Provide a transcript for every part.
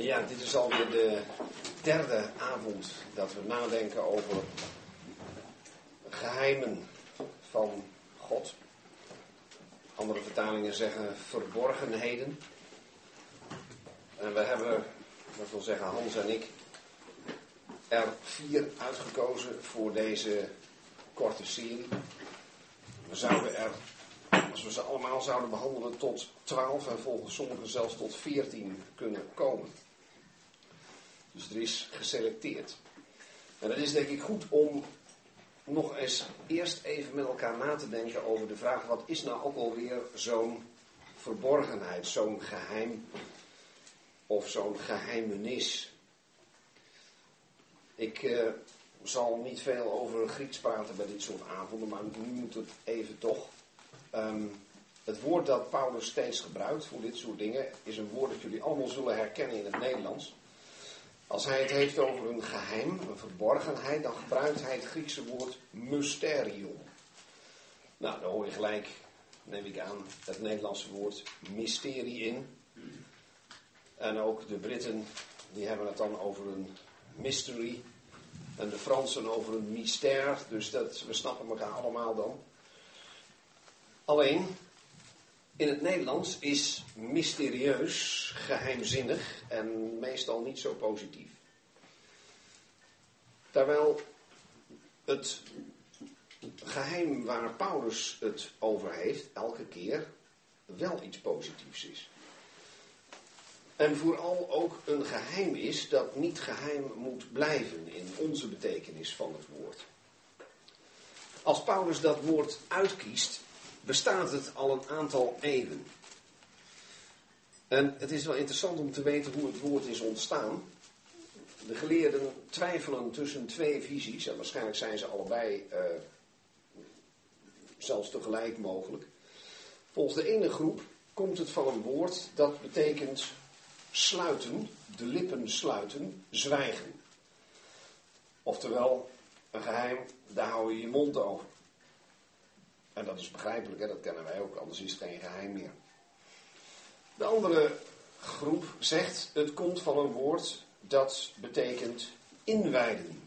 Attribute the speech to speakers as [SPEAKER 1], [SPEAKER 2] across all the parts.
[SPEAKER 1] Ja, dit is alweer de derde avond dat we nadenken over geheimen van God. Andere vertalingen zeggen verborgenheden. En we hebben, dat wil zeggen Hans en ik, er vier uitgekozen voor deze korte serie. We zouden er, als we ze allemaal zouden behandelen, tot 12 en volgens sommigen zelfs tot 14 kunnen komen. Dus er is geselecteerd. En dat is denk ik goed om nog eens eerst even met elkaar na te denken over de vraag: wat is nou ook alweer zo'n verborgenheid, zo'n geheim of zo'n geheimenis? Ik eh, zal niet veel over Grieks praten bij dit soort avonden, maar nu moet het even toch. Ehm, het woord dat Paulus steeds gebruikt voor dit soort dingen is een woord dat jullie allemaal zullen herkennen in het Nederlands. Als hij het heeft over een geheim, een verborgenheid, dan gebruikt hij het Griekse woord mysterium. Nou, daar hoor je gelijk, neem ik aan, het Nederlandse woord mysterie in. En ook de Britten, die hebben het dan over een mystery. En de Fransen over een mystère. Dus dat, we snappen elkaar allemaal dan. Alleen, in het Nederlands is mysterieus, geheimzinnig en meestal niet zo positief. Terwijl het geheim waar Paulus het over heeft, elke keer wel iets positiefs is. En vooral ook een geheim is dat niet geheim moet blijven in onze betekenis van het woord. Als Paulus dat woord uitkiest, bestaat het al een aantal eeuwen. En het is wel interessant om te weten hoe het woord is ontstaan. De geleerden twijfelen tussen twee visies, en waarschijnlijk zijn ze allebei uh, zelfs tegelijk mogelijk. Volgens de ene groep komt het van een woord dat betekent sluiten, de lippen sluiten, zwijgen. Oftewel, een geheim, daar hou je je mond over. En dat is begrijpelijk, hè? dat kennen wij ook, anders is het geen geheim meer. De andere groep zegt, het komt van een woord dat betekent inwijden.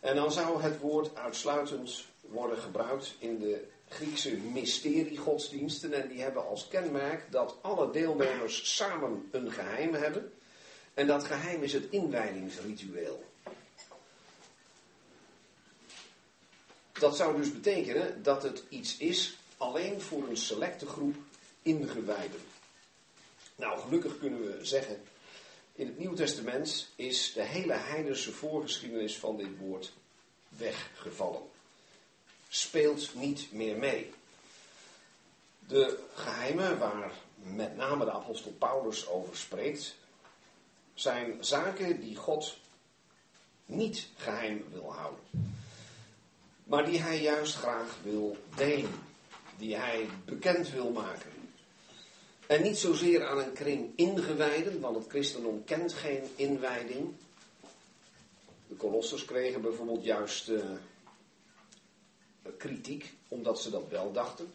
[SPEAKER 1] En dan zou het woord uitsluitend worden gebruikt in de Griekse mysteriegodsdiensten. En die hebben als kenmerk dat alle deelnemers samen een geheim hebben. En dat geheim is het inwijdingsritueel. Dat zou dus betekenen dat het iets is alleen voor een selecte groep ingewijden. Nou, gelukkig kunnen we zeggen, in het Nieuw Testament is de hele heidense voorgeschiedenis van dit woord weggevallen. Speelt niet meer mee. De geheimen waar met name de apostel Paulus over spreekt, zijn zaken die God niet geheim wil houden maar die hij juist graag wil delen, die hij bekend wil maken. En niet zozeer aan een kring ingewijden, want het christendom kent geen inwijding. De kolossers kregen bijvoorbeeld juist uh, kritiek, omdat ze dat wel dachten.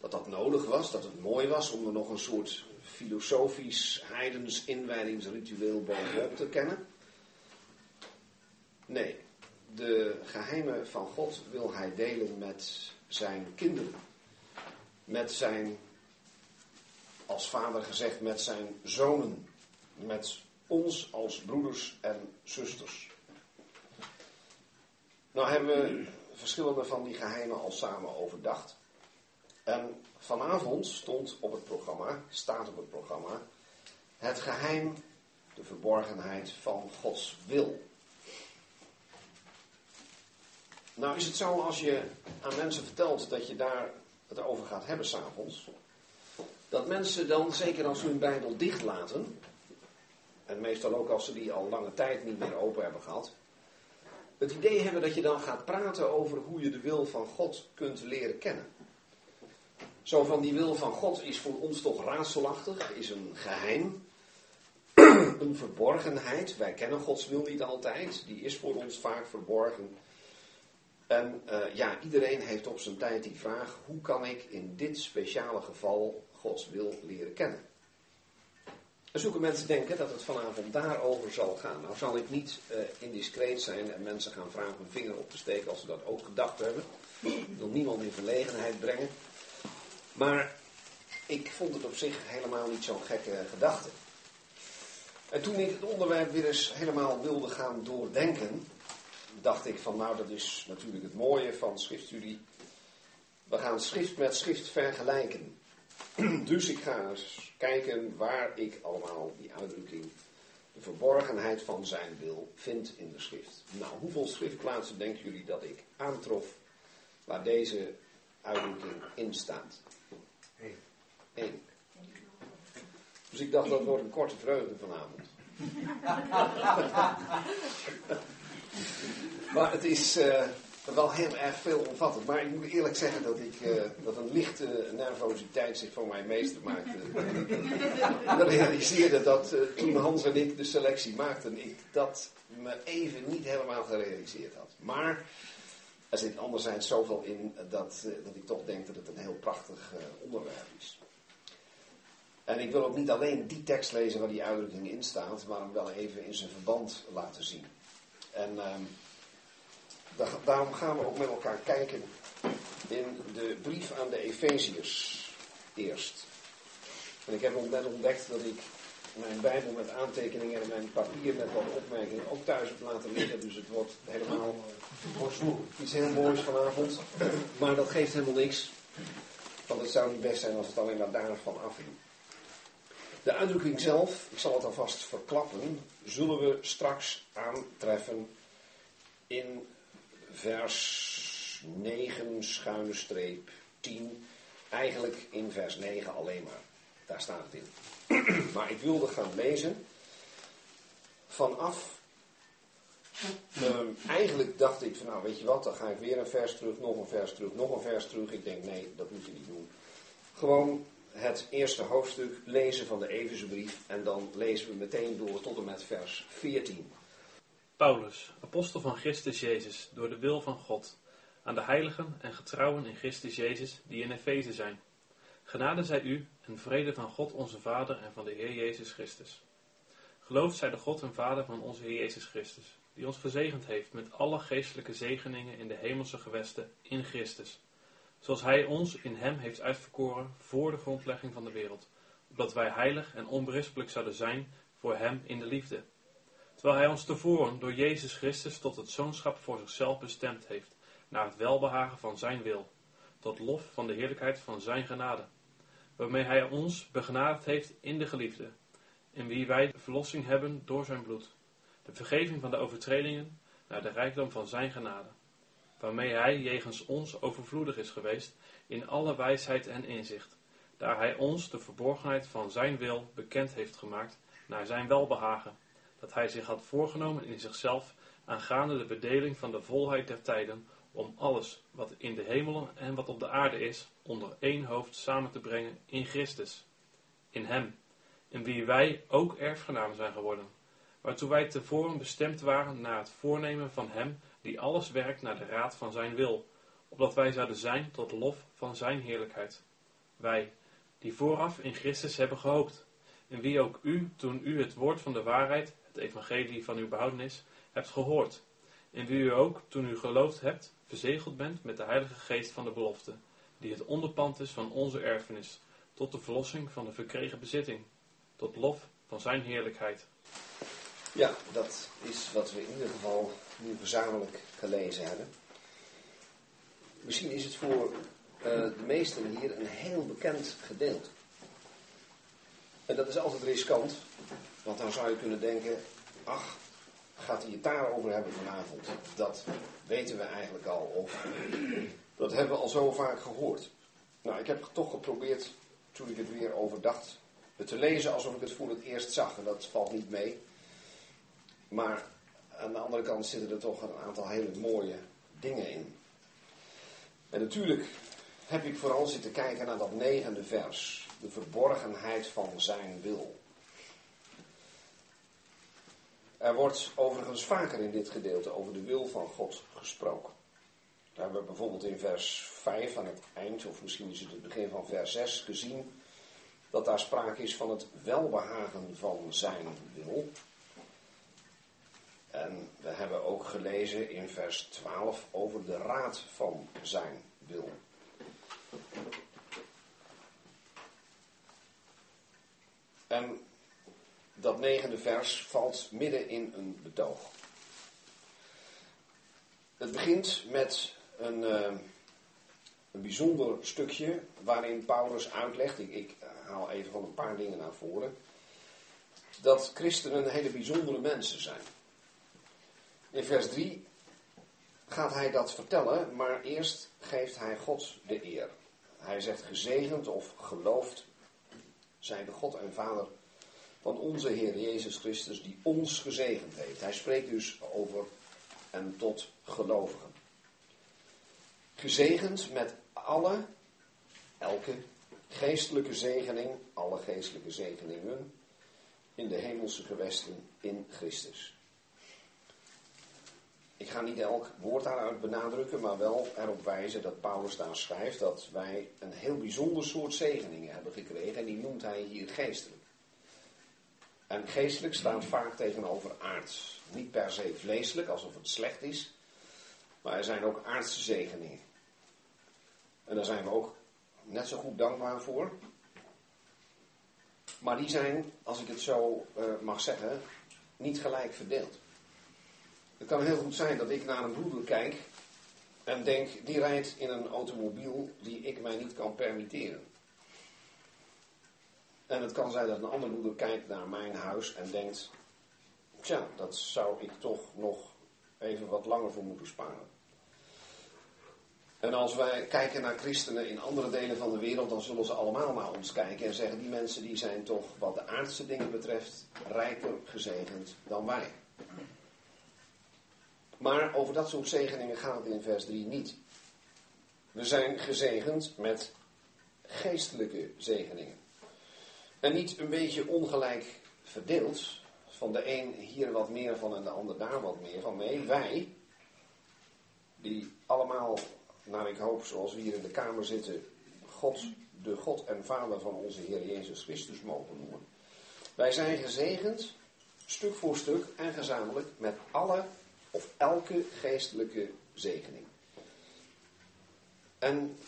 [SPEAKER 1] Dat dat nodig was, dat het mooi was om er nog een soort filosofisch heidens inwijdingsritueel bovenop te kennen. Nee, de geheimen van God wil hij delen met zijn kinderen. Met zijn, als vader gezegd, met zijn zonen. Met ons als broeders en zusters. Nou hebben we verschillende van die geheimen al samen overdacht. En vanavond stond op het programma, staat op het programma, het geheim, de verborgenheid van Gods wil. Nou is het zo als je aan mensen vertelt dat je daar het over gaat hebben s'avonds. Dat mensen dan, zeker als ze hun Bijbel dicht laten. En meestal ook als ze die al lange tijd niet meer open hebben gehad. Het idee hebben dat je dan gaat praten over hoe je de wil van God kunt leren kennen. Zo van die wil van God is voor ons toch raadselachtig, is een geheim, een verborgenheid. Wij kennen Gods wil niet altijd, die is voor ons vaak verborgen. En uh, ja, iedereen heeft op zijn tijd die vraag: hoe kan ik in dit speciale geval Gods wil leren kennen? En zulke mensen denken dat het vanavond daarover zal gaan. Nou zal ik niet uh, indiscreet zijn en mensen gaan vragen een vinger op te steken als ze dat ook gedacht hebben. Ik wil niemand in verlegenheid brengen. Maar ik vond het op zich helemaal niet zo'n gekke gedachte. En toen ik het onderwerp weer eens helemaal wilde gaan doordenken, dacht ik van nou dat is natuurlijk het mooie van schriftstudie. We gaan schrift met schrift vergelijken. Dus ik ga eens kijken waar ik allemaal die uitdrukking, de verborgenheid van zijn wil, vind in de schrift. Nou, hoeveel schriftplaatsen denken jullie dat ik aantrof waar deze uitdrukking in staat? Eén. Eén. Dus ik dacht dat wordt een korte vreugde vanavond. maar het is uh, wel heel erg veel omvattend. Maar ik moet eerlijk zeggen dat, ik, uh, dat een lichte nervositeit zich voor mij meester maakte. ik realiseerde dat uh, toen Hans en ik de selectie maakten, ik dat me even niet helemaal gerealiseerd had. Maar er zit anderzijds zoveel in dat, dat ik toch denk dat het een heel prachtig onderwerp is. En ik wil ook niet alleen die tekst lezen waar die uitdrukking in staat, maar hem wel even in zijn verband laten zien. En uh, daarom gaan we ook met elkaar kijken in de brief aan de Efeziërs eerst. En ik heb net ontdekt dat ik mijn Bijbel met aantekeningen en mijn papier met wat opmerkingen ook thuis heb laten liggen. Dus het wordt helemaal iets heel moois vanavond. Maar dat geeft helemaal niks. Want het zou niet best zijn als het alleen maar daarvan afhing. De uitdrukking zelf, ik zal het alvast verklappen, zullen we straks aantreffen in vers 9 schuine streep 10. Eigenlijk in vers 9 alleen maar. Daar staat het in. maar ik wilde gaan lezen vanaf. Uh, eigenlijk dacht ik van nou weet je wat, dan ga ik weer een vers terug, nog een vers terug, nog een vers terug. Ik denk nee, dat moet je niet doen. Gewoon het eerste hoofdstuk lezen van de Efezebrief en dan lezen we meteen door tot en met vers 14.
[SPEAKER 2] Paulus, apostel van Christus Jezus, door de wil van God, aan de heiligen en getrouwen in Christus Jezus die in Efeze zijn. Genade zij u en vrede van God onze Vader en van de Heer Jezus Christus. Geloofd zij de God en Vader van onze Heer Jezus Christus, die ons verzegend heeft met alle geestelijke zegeningen in de hemelse gewesten in Christus zoals Hij ons in Hem heeft uitverkoren voor de grondlegging van de wereld, opdat wij heilig en onberispelijk zouden zijn voor Hem in de liefde. Terwijl Hij ons tevoren door Jezus Christus tot het zoonschap voor zichzelf bestemd heeft, naar het welbehagen van Zijn wil, tot lof van de heerlijkheid van Zijn genade, waarmee Hij ons begenadigd heeft in de geliefde, in wie wij de verlossing hebben door Zijn bloed, de vergeving van de overtredingen naar de rijkdom van Zijn genade waarmee hij jegens ons overvloedig is geweest in alle wijsheid en inzicht, daar hij ons de verborgenheid van zijn wil bekend heeft gemaakt naar zijn welbehagen, dat hij zich had voorgenomen in zichzelf aangaande de bedeling van de volheid der tijden, om alles wat in de hemelen en wat op de aarde is, onder één hoofd samen te brengen in Christus, in hem, in wie wij ook erfgenaam zijn geworden, waartoe wij tevoren bestemd waren naar het voornemen van hem die alles werkt naar de raad van zijn wil, opdat wij zouden zijn tot lof van zijn heerlijkheid. Wij, die vooraf in Christus hebben gehoopt, in wie ook u, toen u het woord van de waarheid, het evangelie van uw behoudenis, hebt gehoord, in wie u ook, toen u geloofd hebt, verzegeld bent met de heilige geest van de belofte, die het onderpand is van onze erfenis, tot de verlossing van de verkregen bezitting, tot lof van zijn heerlijkheid.
[SPEAKER 1] Ja, dat is wat we in ieder geval nu gezamenlijk gelezen hebben. Misschien is het voor uh, de meesten hier een heel bekend gedeelte. En dat is altijd riskant, want dan zou je kunnen denken, ach, gaat hij het daarover hebben vanavond? Dat weten we eigenlijk al, of dat hebben we al zo vaak gehoord. Nou, ik heb toch geprobeerd, toen ik het weer overdacht, het te lezen alsof ik het voor het eerst zag. En dat valt niet mee. Maar aan de andere kant zitten er toch een aantal hele mooie dingen in. En natuurlijk heb ik vooral zitten kijken naar dat negende vers. De verborgenheid van zijn wil. Er wordt overigens vaker in dit gedeelte over de wil van God gesproken. Daar hebben we bijvoorbeeld in vers 5 aan het eind, of misschien is het het begin van vers 6, gezien dat daar sprake is van het welbehagen van zijn wil. En we hebben ook gelezen in vers 12 over de raad van zijn wil. En dat negende vers valt midden in een betoog. Het begint met een, uh, een bijzonder stukje waarin Paulus uitlegt, ik, ik haal even van een paar dingen naar voren, dat christenen hele bijzondere mensen zijn. In vers 3 gaat hij dat vertellen, maar eerst geeft hij God de eer. Hij zegt gezegend of geloofd zij de God en Vader van onze Heer Jezus Christus, die ons gezegend heeft. Hij spreekt dus over en tot gelovigen. Gezegend met alle, elke geestelijke zegening, alle geestelijke zegeningen in de hemelse gewesten in Christus. Ik ga niet elk woord daaruit benadrukken, maar wel erop wijzen dat Paulus daar schrijft dat wij een heel bijzonder soort zegeningen hebben gekregen en die noemt hij hier geestelijk. En geestelijk staat vaak tegenover aards. Niet per se vleeselijk, alsof het slecht is, maar er zijn ook aardse zegeningen. En daar zijn we ook net zo goed dankbaar voor. Maar die zijn, als ik het zo uh, mag zeggen, niet gelijk verdeeld. Het kan heel goed zijn dat ik naar een broeder kijk en denk, die rijdt in een automobiel die ik mij niet kan permitteren. En het kan zijn dat een andere moeder kijkt naar mijn huis en denkt, tja, dat zou ik toch nog even wat langer voor moeten sparen. En als wij kijken naar christenen in andere delen van de wereld, dan zullen ze allemaal naar ons kijken en zeggen, die mensen die zijn toch wat de aardse dingen betreft rijker gezegend dan wij. Maar over dat soort zegeningen gaat het in vers 3 niet. We zijn gezegend met geestelijke zegeningen. En niet een beetje ongelijk verdeeld. Van de een hier wat meer van en de ander daar wat meer van. Nee, wij, die allemaal, naar ik hoop, zoals we hier in de Kamer zitten, God, de God en Vader van onze Heer Jezus Christus mogen noemen. Wij zijn gezegend, stuk voor stuk en gezamenlijk, met alle of elke geestelijke zegening. En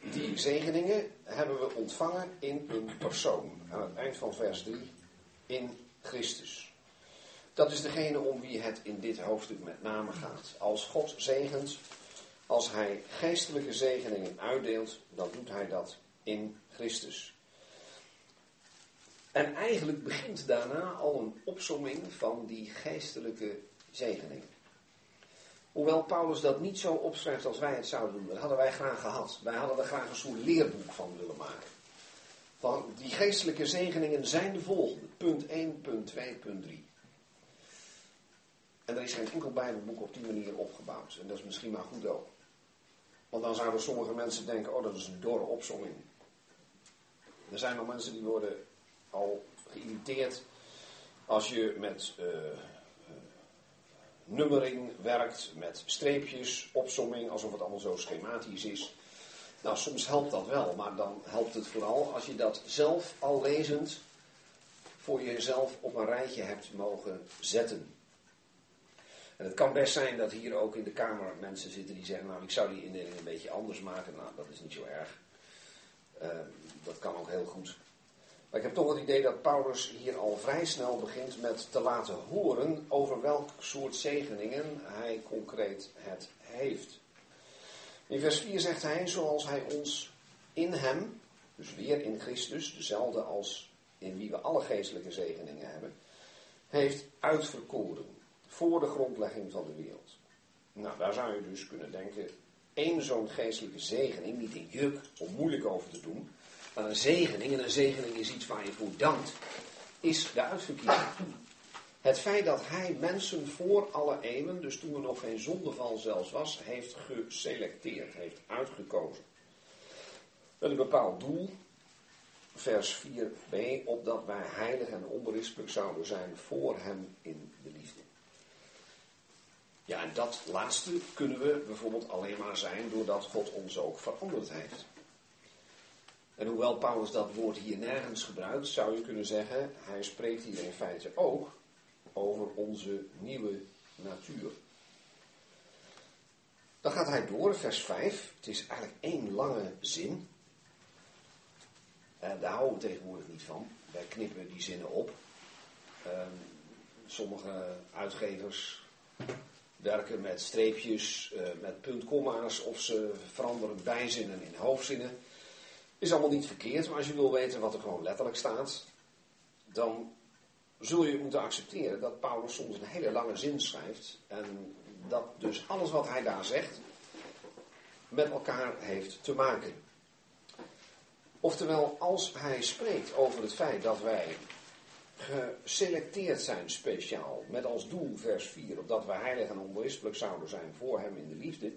[SPEAKER 1] die zegeningen hebben we ontvangen in een persoon. Aan het eind van vers 3. In Christus. Dat is degene om wie het in dit hoofdstuk met name gaat. Als God zegent, als hij geestelijke zegeningen uitdeelt, dan doet hij dat in Christus. En eigenlijk begint daarna al een opsomming van die geestelijke zegeningen. Hoewel Paulus dat niet zo opschrijft als wij het zouden doen. Dat hadden wij graag gehad. Wij hadden er graag een soort leerboek van willen maken. Van die geestelijke zegeningen zijn de volgende. Punt 1, punt 2, punt 3. En er is geen enkel Bijbelboek op die manier opgebouwd. En dat is misschien maar goed ook. Want dan zouden sommige mensen denken, oh dat is een dorre opzomming. Er zijn nog mensen die worden al geïrriteerd als je met uh, nummering werkt, met streepjes, opsomming, alsof het allemaal zo schematisch is. Nou, soms helpt dat wel, maar dan helpt het vooral als je dat zelf al lezend voor jezelf op een rijtje hebt mogen zetten. En het kan best zijn dat hier ook in de Kamer mensen zitten die zeggen, nou ik zou die indeling een beetje anders maken. Nou, dat is niet zo erg. Uh, dat kan ook heel goed. Maar ik heb toch het idee dat Paulus hier al vrij snel begint met te laten horen over welk soort zegeningen hij concreet het heeft. In vers 4 zegt hij, zoals hij ons in hem, dus weer in Christus, dezelfde als in wie we alle geestelijke zegeningen hebben, heeft uitverkoren voor de grondlegging van de wereld. Nou, daar zou je dus kunnen denken, één zo'n geestelijke zegening, niet een juk om moeilijk over te doen, een zegening, en een zegening is iets waar je voor dankt, is de uitverkiezing. Het feit dat hij mensen voor alle eeuwen, dus toen er nog geen zondeval zelfs was, heeft geselecteerd, heeft uitgekozen. Met een bepaald doel, vers 4b, opdat wij heilig en onberispelijk zouden zijn voor hem in de liefde. Ja, en dat laatste kunnen we bijvoorbeeld alleen maar zijn doordat God ons ook veranderd heeft. En hoewel Paulus dat woord hier nergens gebruikt, zou je kunnen zeggen, hij spreekt hier in feite ook over onze nieuwe natuur. Dan gaat hij door, vers 5. Het is eigenlijk één lange zin. En daar houden we tegenwoordig niet van. Wij knippen die zinnen op. Ehm, sommige uitgevers werken met streepjes, uh, met puntkomma's of ze veranderen bijzinnen in hoofdzinnen. Is allemaal niet verkeerd, maar als je wil weten wat er gewoon letterlijk staat, dan zul je moeten accepteren dat Paulus soms een hele lange zin schrijft en dat dus alles wat hij daar zegt met elkaar heeft te maken. Oftewel, als hij spreekt over het feit dat wij geselecteerd zijn speciaal, met als doel, vers 4, opdat wij heilig en onberispelijk zouden zijn voor hem in de liefde,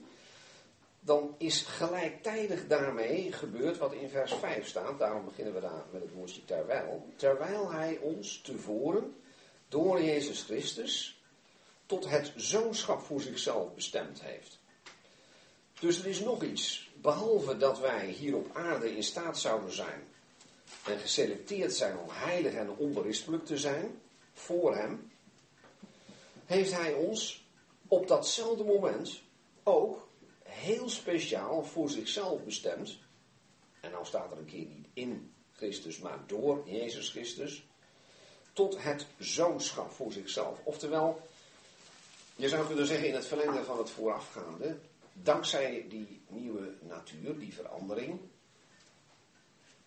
[SPEAKER 1] dan is gelijktijdig daarmee gebeurd wat in vers 5 staat. Daarom beginnen we daar met het woordje terwijl. Terwijl hij ons tevoren door Jezus Christus tot het zoonschap voor zichzelf bestemd heeft. Dus er is nog iets. Behalve dat wij hier op aarde in staat zouden zijn en geselecteerd zijn om heilig en onberispelijk te zijn voor Hem, heeft Hij ons op datzelfde moment ook heel speciaal voor zichzelf bestemd. En nou staat er een keer niet in Christus, maar door Jezus Christus. Tot het zoonschap voor zichzelf. Oftewel, je zou kunnen zeggen in het verlengde van het voorafgaande, dankzij die nieuwe natuur, die verandering,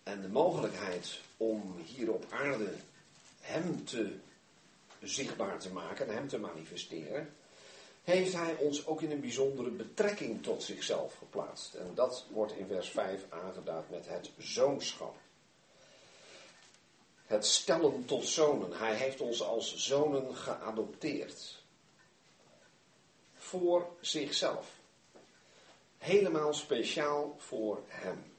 [SPEAKER 1] en de mogelijkheid om hier op aarde Hem te zichtbaar te maken, Hem te manifesteren, heeft Hij ons ook in een bijzondere betrekking tot zichzelf geplaatst. En dat wordt in vers 5 aangeduid met het zoonschap. Het stellen tot zonen. Hij heeft ons als zonen geadopteerd. Voor zichzelf. Helemaal speciaal voor Hem.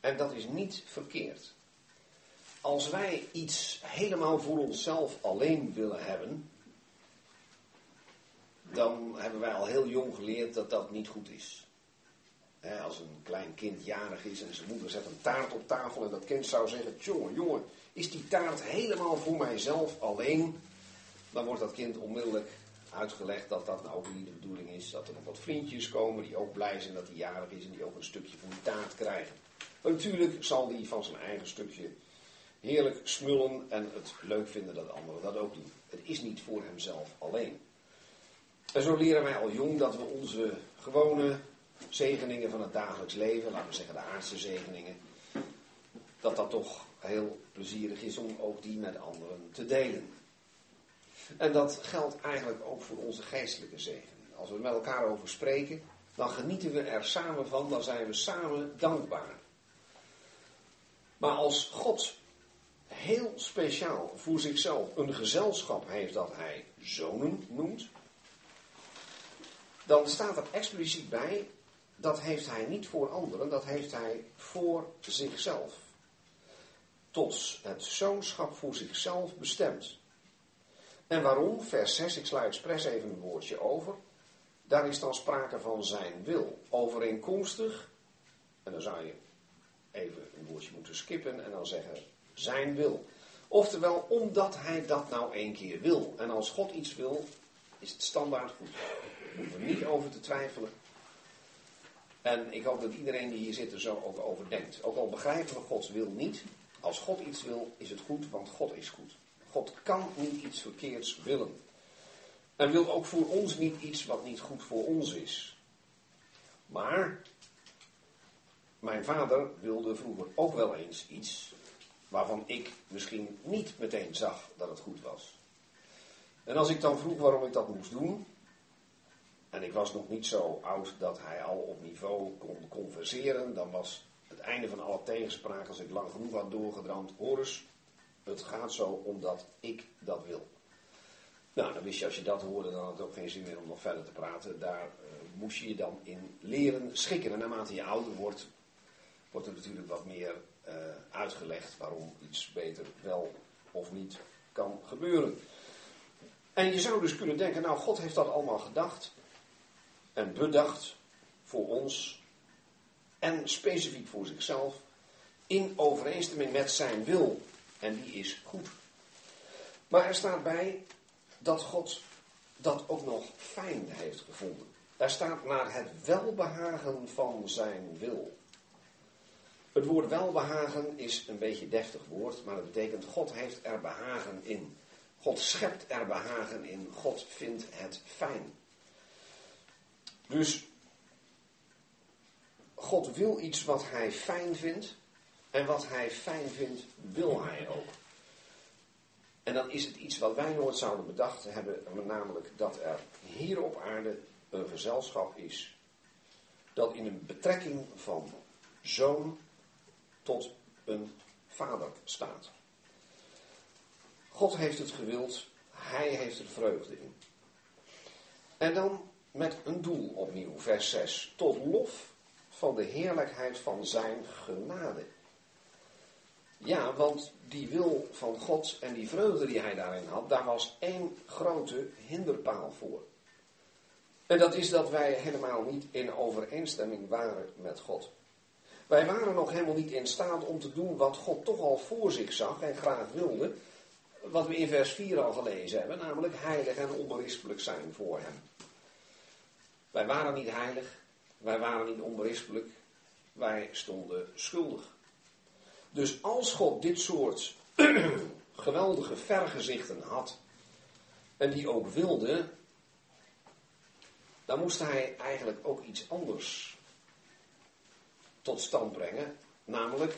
[SPEAKER 1] En dat is niet verkeerd. Als wij iets helemaal voor onszelf alleen willen hebben, dan hebben wij al heel jong geleerd dat dat niet goed is. als een klein kind jarig is en zijn moeder zet een taart op tafel en dat kind zou zeggen: Jongen, jongen, is die taart helemaal voor mijzelf alleen? Dan wordt dat kind onmiddellijk uitgelegd dat dat nou ook niet de bedoeling is. Dat er nog wat vriendjes komen die ook blij zijn dat hij jarig is en die ook een stukje van die taart krijgen. Natuurlijk zal hij van zijn eigen stukje heerlijk smullen en het leuk vinden dat anderen dat ook doen. Het is niet voor hemzelf alleen. En zo leren wij al jong dat we onze gewone zegeningen van het dagelijks leven, laten we zeggen de aardse zegeningen, dat dat toch heel plezierig is om ook die met anderen te delen. En dat geldt eigenlijk ook voor onze geestelijke zegeningen. Als we met elkaar over spreken, dan genieten we er samen van, dan zijn we samen dankbaar. Maar als God heel speciaal voor zichzelf een gezelschap heeft dat hij zonen noemt, dan staat er expliciet bij, dat heeft hij niet voor anderen, dat heeft hij voor zichzelf. Tot het zoonschap voor zichzelf bestemd. En waarom? Vers 6, ik sla expres even een woordje over. Daar is dan sprake van zijn wil. Overeenkomstig, en dan zou je even een woordje moeten skippen en dan zeggen zijn wil. Oftewel, omdat hij dat nou één keer wil. En als God iets wil, is het standaard goed. Hoeven we niet over te twijfelen. En ik hoop dat iedereen die hier zit er zo ook over denkt. Ook al begrijpen we Gods wil niet. Als God iets wil, is het goed, want God is goed. God kan niet iets verkeerds willen. En wil ook voor ons niet iets wat niet goed voor ons is. Maar mijn vader wilde vroeger ook wel eens iets waarvan ik misschien niet meteen zag dat het goed was. En als ik dan vroeg waarom ik dat moest doen, en ik was nog niet zo oud dat hij al op niveau kon converseren, dan was het einde van alle tegenspraak, als ik lang genoeg had doorgedramd, Horus, het gaat zo omdat ik dat wil. Nou, dan wist je als je dat hoorde, dan had het ook geen zin meer om nog verder te praten. Daar uh, moest je je dan in leren schikken. En naarmate je ouder wordt, wordt er natuurlijk wat meer uh, uitgelegd waarom iets beter wel of niet kan gebeuren. En je zou dus kunnen denken, nou God heeft dat allemaal gedacht en bedacht voor ons. en specifiek voor zichzelf in overeenstemming met zijn wil. En die is goed. Maar er staat bij dat God dat ook nog fijn heeft gevonden. Daar staat naar het welbehagen van zijn wil. Het woord welbehagen is een beetje deftig woord, maar het betekent God heeft er behagen in. God schept er behagen in. God vindt het fijn. Dus God wil iets wat hij fijn vindt. En wat hij fijn vindt, wil hij ook. En dan is het iets wat wij nooit zouden bedacht hebben, namelijk dat er hier op aarde een gezelschap is dat in een betrekking van zoon tot een vader staat. God heeft het gewild, hij heeft er vreugde in. En dan met een doel opnieuw, vers 6. Tot lof van de heerlijkheid van zijn genade. Ja, want die wil van God en die vreugde die hij daarin had, daar was één grote hinderpaal voor. En dat is dat wij helemaal niet in overeenstemming waren met God. Wij waren nog helemaal niet in staat om te doen wat God toch al voor zich zag en graag wilde. Wat we in vers 4 al gelezen hebben, namelijk heilig en onberispelijk zijn voor Hem. Wij waren niet heilig, wij waren niet onberispelijk, wij stonden schuldig. Dus als God dit soort geweldige vergezichten had en die ook wilde, dan moest hij eigenlijk ook iets anders tot stand brengen, namelijk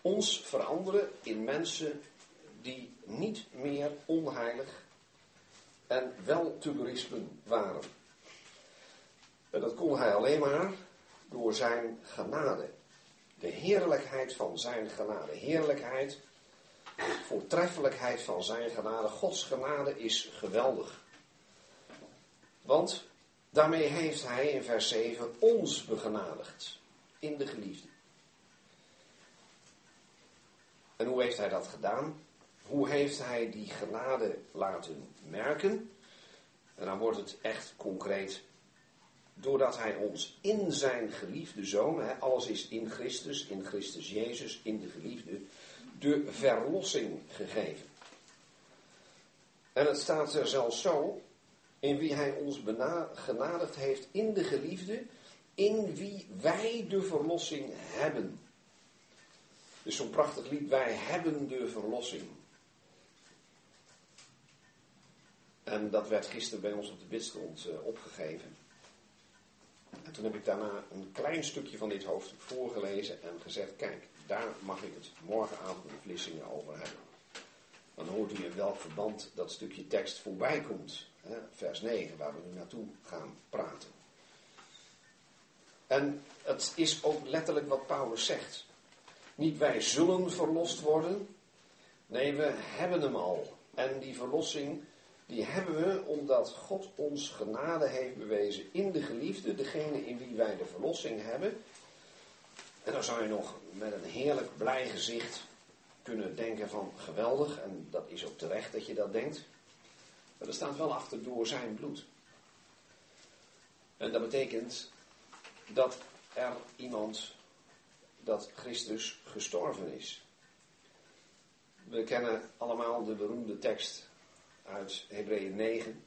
[SPEAKER 1] ons veranderen in mensen die niet meer onheilig en wel te berispen waren. En dat kon hij alleen maar door zijn genade. De heerlijkheid van zijn genade. Heerlijkheid, voortreffelijkheid van zijn genade. Gods genade is geweldig. Want daarmee heeft hij in vers 7 ons begenadigd in de geliefde. En hoe heeft hij dat gedaan? Hoe heeft hij die genade laten merken? En dan wordt het echt concreet. Doordat hij ons in zijn geliefde zoon, hè, alles is in Christus, in Christus Jezus, in de geliefde, de verlossing gegeven. En het staat er zelfs zo, in wie hij ons genadigd heeft in de geliefde, in wie wij de verlossing hebben. Dus zo'n prachtig lied, wij hebben de verlossing. En dat werd gisteren bij ons op de bidstond uh, opgegeven. En toen heb ik daarna een klein stukje van dit hoofdstuk voorgelezen en gezegd, kijk, daar mag ik het morgenavond in Vlissingen over hebben. Dan hoort u in welk verband dat stukje tekst voorbij komt. Hè, vers 9, waar we nu naartoe gaan praten. En het is ook letterlijk wat Paulus zegt. Niet wij zullen verlost worden. Nee, we hebben hem al. En die verlossing, die hebben we omdat God ons genade heeft bewezen in de geliefde, degene in wie wij de verlossing hebben. En dan zou je nog met een heerlijk blij gezicht kunnen denken van geweldig, en dat is ook terecht dat je dat denkt. Maar er staat wel achter door zijn bloed. En dat betekent dat er iemand, dat Christus gestorven is. We kennen allemaal de beroemde tekst uit Hebreeën 9,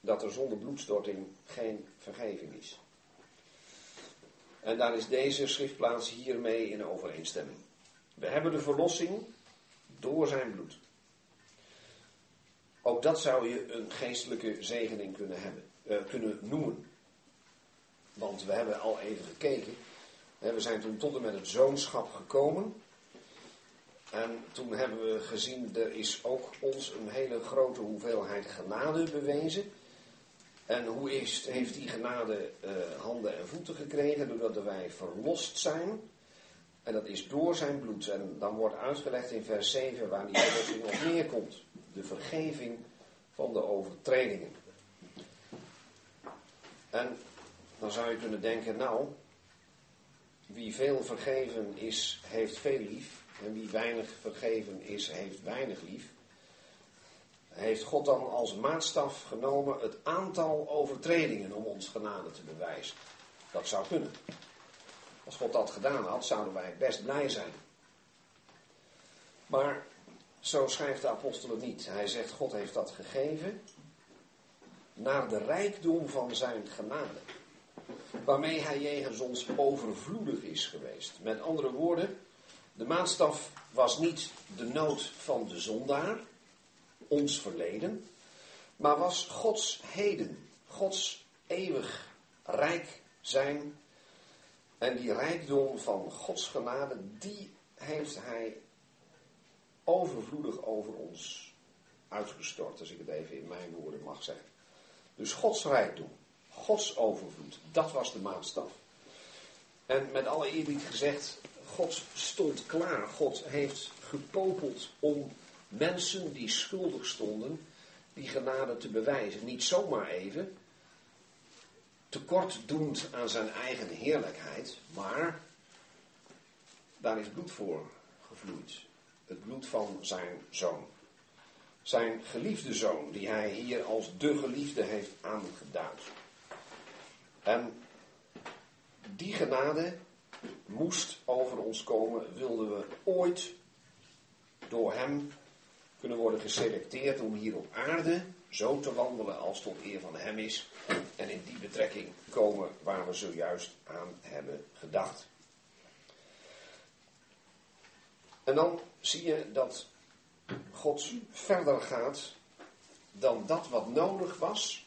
[SPEAKER 1] dat er zonder bloedstorting geen vergeving is. En daar is deze schriftplaats hiermee in overeenstemming. We hebben de verlossing door zijn bloed. Ook dat zou je een geestelijke zegening kunnen, hebben, uh, kunnen noemen. Want we hebben al even gekeken. We zijn toen tot en met het zoonschap gekomen. En toen hebben we gezien, er is ook ons een hele grote hoeveelheid genade bewezen. En hoe is, heeft die genade uh, handen en voeten gekregen? Doordat wij verlost zijn. En dat is door zijn bloed. En dan wordt uitgelegd in vers 7 waar die verlossing op neerkomt. De vergeving van de overtredingen. En dan zou je kunnen denken, nou, wie veel vergeven is, heeft veel lief. En wie weinig vergeven is, heeft weinig lief. Heeft God dan als maatstaf genomen het aantal overtredingen om ons genade te bewijzen? Dat zou kunnen. Als God dat gedaan had, zouden wij best blij zijn. Maar zo schrijft de apostel het niet. Hij zegt, God heeft dat gegeven naar de rijkdom van zijn genade. Waarmee hij jegens ons overvloedig is geweest. Met andere woorden, de maatstaf was niet de nood van de zondaar, ons verleden, maar was Gods heden, Gods eeuwig rijk zijn. En die rijkdom van Gods genade, die heeft hij overvloedig over ons uitgestort, als ik het even in mijn woorden mag zeggen. Dus Gods rijkdom, Gods overvloed, dat was de maatstaf. En met alle eerbied gezegd, God stond klaar. God heeft gepopeld om mensen die schuldig stonden, die genade te bewijzen. Niet zomaar even, tekortdoend aan zijn eigen heerlijkheid, maar daar is bloed voor gevloeid. Het bloed van zijn zoon. Zijn geliefde zoon, die hij hier als de geliefde heeft aangeduid. En die genade moest over ons komen, wilden we ooit door hem kunnen worden geselecteerd om hier op aarde zo te wandelen als tot eer van hem is. En in die betrekking komen waar we zojuist aan hebben gedacht. En dan zie je dat God verder gaat dan dat wat nodig was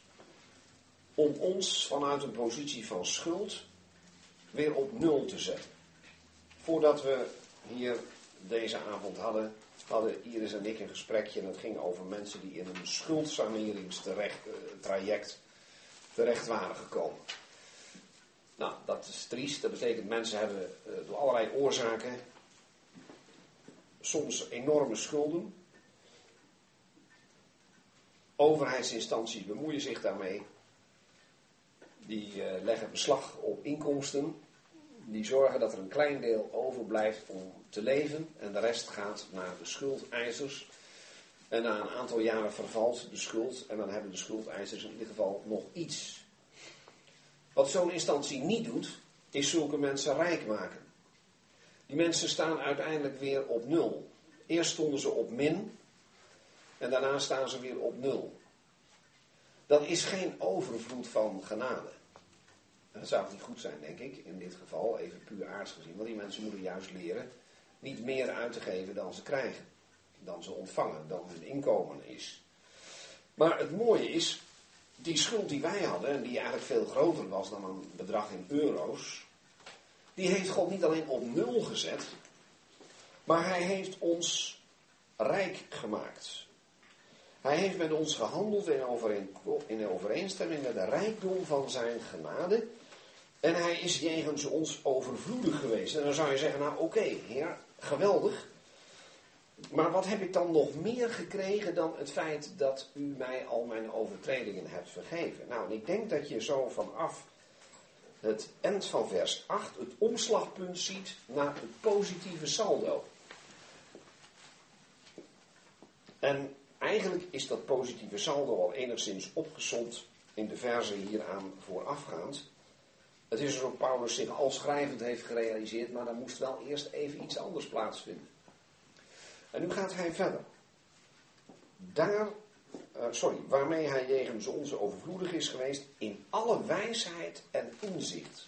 [SPEAKER 1] om ons vanuit een positie van schuld weer op nul te zetten. Voordat we hier deze avond hadden, hadden Iris en ik een gesprekje en het ging over mensen die in een schuldsaneringstraject eh, terecht waren gekomen. Nou, dat is triest. Dat betekent mensen hebben eh, door allerlei oorzaken soms enorme schulden. Overheidsinstanties bemoeien zich daarmee. Die eh, leggen beslag op inkomsten. Die zorgen dat er een klein deel overblijft om te leven. En de rest gaat naar de schuldeisers. En na een aantal jaren vervalt de schuld. En dan hebben de schuldeisers in ieder geval nog iets. Wat zo'n instantie niet doet, is zulke mensen rijk maken. Die mensen staan uiteindelijk weer op nul. Eerst stonden ze op min. En daarna staan ze weer op nul. Dat is geen overvloed van genade. Dat zou niet goed zijn, denk ik, in dit geval, even puur aards gezien. Want die mensen moeten juist leren niet meer uit te geven dan ze krijgen. Dan ze ontvangen, dan hun inkomen is. Maar het mooie is, die schuld die wij hadden, en die eigenlijk veel groter was dan een bedrag in euro's, die heeft God niet alleen op nul gezet, maar hij heeft ons rijk gemaakt. Hij heeft met ons gehandeld in, overeenstemming met de rijkdom van zijn genade. En hij is jegens ons overvloedig geweest. En dan zou je zeggen, nou oké, heer, geweldig. Maar wat heb ik dan nog meer gekregen dan het feit dat u mij al mijn overtredingen hebt vergeven? Nou, en ik denk dat je zo vanaf het eind van vers 8 het omslagpunt ziet naar het positieve saldo. En eigenlijk is dat positieve saldo al enigszins opgezond in de verse hieraan voorafgaand. Het is alsof Paulus zich al schrijvend heeft gerealiseerd, maar dan moest wel eerst even iets anders plaatsvinden. En nu gaat hij verder. Daar, uh, sorry, waarmee hij jegens onze overvloedig is geweest in alle wijsheid en inzicht.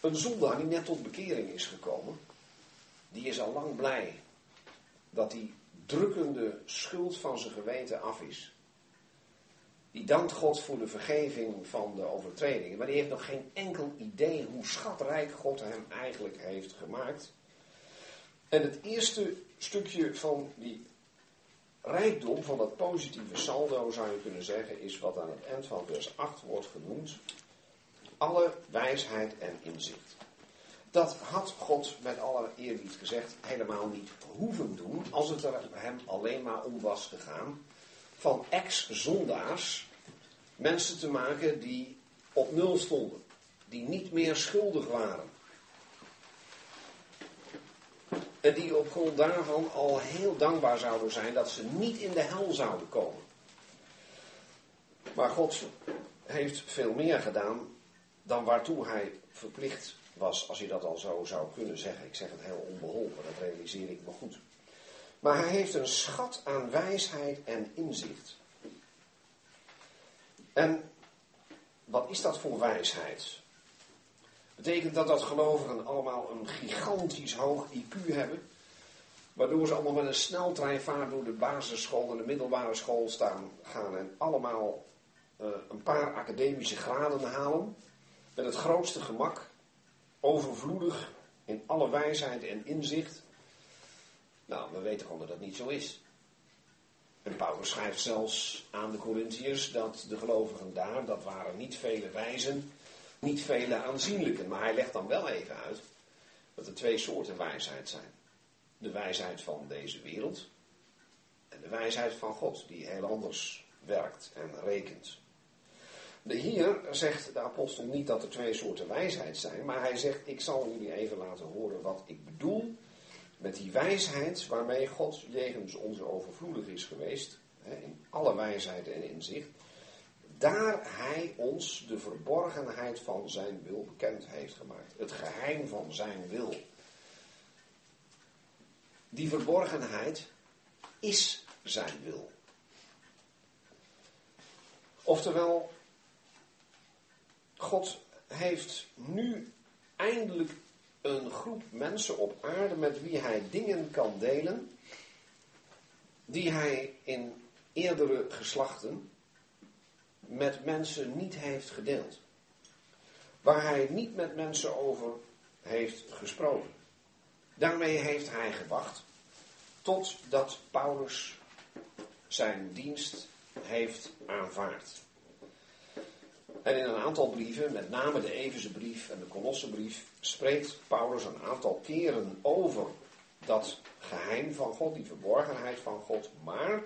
[SPEAKER 1] Een zondaar die net tot bekering is gekomen, die is al lang blij dat die drukkende schuld van zijn geweten af is. Die dankt God voor de vergeving van de overtredingen. Maar die heeft nog geen enkel idee hoe schatrijk God hem eigenlijk heeft gemaakt. En het eerste stukje van die rijkdom, van dat positieve saldo zou je kunnen zeggen, is wat aan het eind van vers 8 wordt genoemd. Alle wijsheid en inzicht. Dat had God met alle eerbied gezegd helemaal niet hoeven doen als het er hem alleen maar om was gegaan van ex-zondaars mensen te maken die op nul stonden, die niet meer schuldig waren. En die op grond daarvan al heel dankbaar zouden zijn dat ze niet in de hel zouden komen. Maar God heeft veel meer gedaan dan waartoe hij verplicht was, als je dat al zo zou kunnen zeggen. Ik zeg het heel onbeholpen, dat realiseer ik me goed. Maar hij heeft een schat aan wijsheid en inzicht. En wat is dat voor wijsheid? Betekent dat dat gelovigen allemaal een gigantisch hoog IQ hebben? Waardoor ze allemaal met een sneltreinvaart door de basisschool en de middelbare school staan, gaan en allemaal uh, een paar academische graden halen. Met het grootste gemak, overvloedig in alle wijsheid en inzicht. Nou, we weten gewoon dat dat niet zo is. En Paulus schrijft zelfs aan de Corinthiërs dat de gelovigen daar, dat waren niet vele wijzen, niet vele aanzienlijken. Maar hij legt dan wel even uit dat er twee soorten wijsheid zijn. De wijsheid van deze wereld en de wijsheid van God, die heel anders werkt en rekent. Hier zegt de apostel niet dat er twee soorten wijsheid zijn, maar hij zegt: Ik zal jullie even laten horen wat ik bedoel met die wijsheid waarmee God jegens onze overvloedig is geweest, in alle wijsheid en inzicht, daar hij ons de verborgenheid van zijn wil bekend heeft gemaakt. Het geheim van zijn wil. Die verborgenheid is zijn wil. Oftewel, God heeft nu eindelijk een groep mensen op aarde met wie hij dingen kan delen die hij in eerdere geslachten met mensen niet heeft gedeeld. Waar hij niet met mensen over heeft gesproken. Daarmee heeft hij gewacht totdat Paulus zijn dienst heeft aanvaard. En in een aantal brieven, met name de Efeze brief en de Kolossenbrief, spreekt Paulus een aantal keren over dat geheim van God, die verborgenheid van God. Maar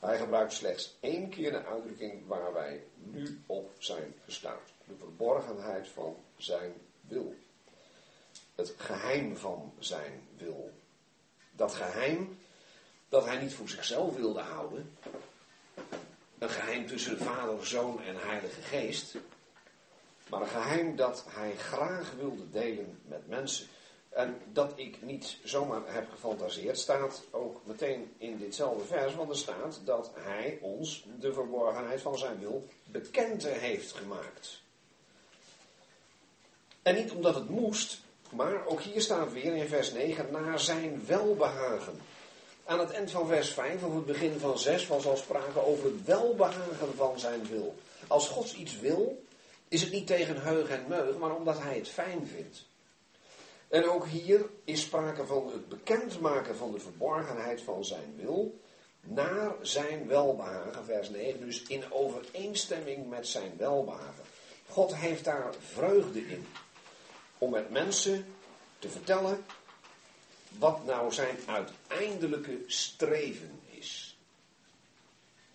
[SPEAKER 1] hij gebruikt slechts één keer de uitdrukking waar wij nu op zijn gestaan. De verborgenheid van zijn wil. Het geheim van zijn wil. Dat geheim dat hij niet voor zichzelf wilde houden, een geheim tussen Vader, Zoon en Heilige Geest. Maar een geheim dat hij graag wilde delen met mensen. En dat ik niet zomaar heb gefantaseerd, staat ook meteen in ditzelfde vers, want er staat dat hij ons de verborgenheid van zijn wil bekend heeft gemaakt. En niet omdat het moest, maar ook hier staat weer in vers 9, naar zijn welbehagen. Aan het eind van vers 5 of het begin van 6 was al sprake over het welbehagen van zijn wil. Als God iets wil, is het niet tegen heug en meug, maar omdat hij het fijn vindt. En ook hier is sprake van het bekendmaken van de verborgenheid van zijn wil naar zijn welbehagen, vers 9, dus in overeenstemming met zijn welbehagen. God heeft daar vreugde in om met mensen te vertellen wat nou zijn uiteindelijke streven is.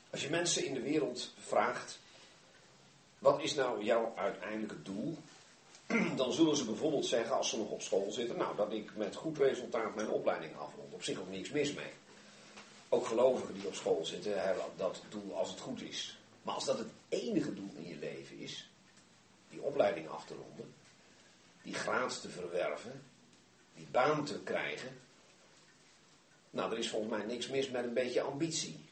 [SPEAKER 1] Als je mensen in de wereld vraagt, wat is nou jouw uiteindelijke doel? Dan zullen ze bijvoorbeeld zeggen, als ze nog op school zitten, nou, dat ik met goed resultaat mijn opleiding afrond. Op zich ook niks mis mee. Ook gelovigen die op school zitten hebben dat doel als het goed is. Maar als dat het enige doel in je leven is, die opleiding af te ronden, die graad te verwerven, die baan te krijgen. Nou, er is volgens mij niks mis met een beetje ambitie.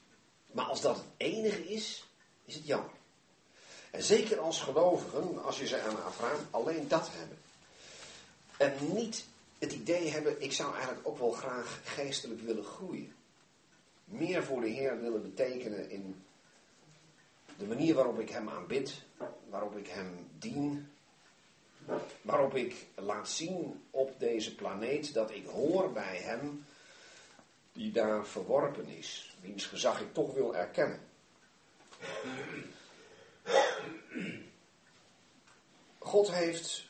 [SPEAKER 1] Maar als dat het enige is, is het jammer. En zeker als gelovigen, als je ze aan vraagt, alleen dat hebben. En niet het idee hebben, ik zou eigenlijk ook wel graag geestelijk willen groeien. Meer voor de Heer willen betekenen in de manier waarop ik Hem aanbid, waarop ik Hem dien, waarop ik laat zien op deze planeet dat ik hoor bij Hem die daar verworpen is, wiens gezag ik toch wil erkennen. God heeft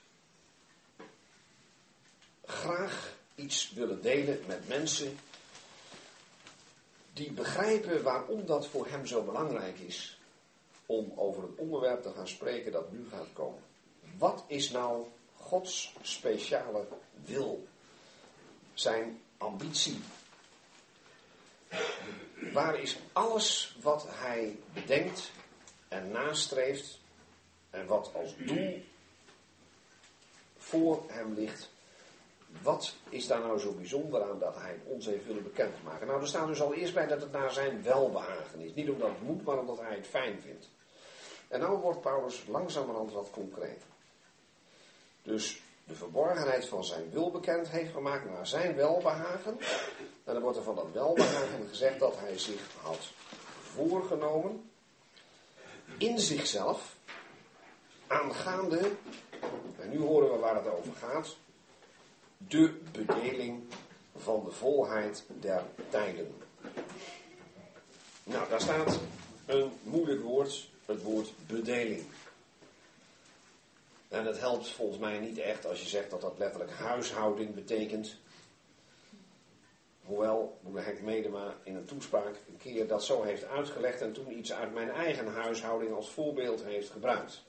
[SPEAKER 1] graag iets willen delen met mensen die begrijpen waarom dat voor hem zo belangrijk is om over het onderwerp te gaan spreken dat nu gaat komen. Wat is nou Gods speciale wil? Zijn ambitie? Waar is alles wat hij bedenkt en nastreeft en wat als doel voor hem ligt. Wat is daar nou zo bijzonder aan dat hij ons heeft willen bekendmaken? Nou, er staat dus al eerst bij dat het naar zijn welbehagen is. Niet omdat het moet, maar omdat hij het fijn vindt. En nou wordt Paulus langzamerhand wat concreter. Dus de verborgenheid van zijn wil bekend heeft gemaakt naar zijn welbehagen. En dan wordt er van dat welbehagen gezegd dat hij zich had voorgenomen in zichzelf aangaande, en nu horen we waar het over gaat, de bedeling van de volheid der tijden. Nou, daar staat een moeilijk woord, het woord bedeling. En het helpt volgens mij niet echt als je zegt dat dat letterlijk huishouding betekent. Hoewel moeder Henk Medema in een toespraak een keer dat zo heeft uitgelegd en toen iets uit mijn eigen huishouding als voorbeeld heeft gebruikt.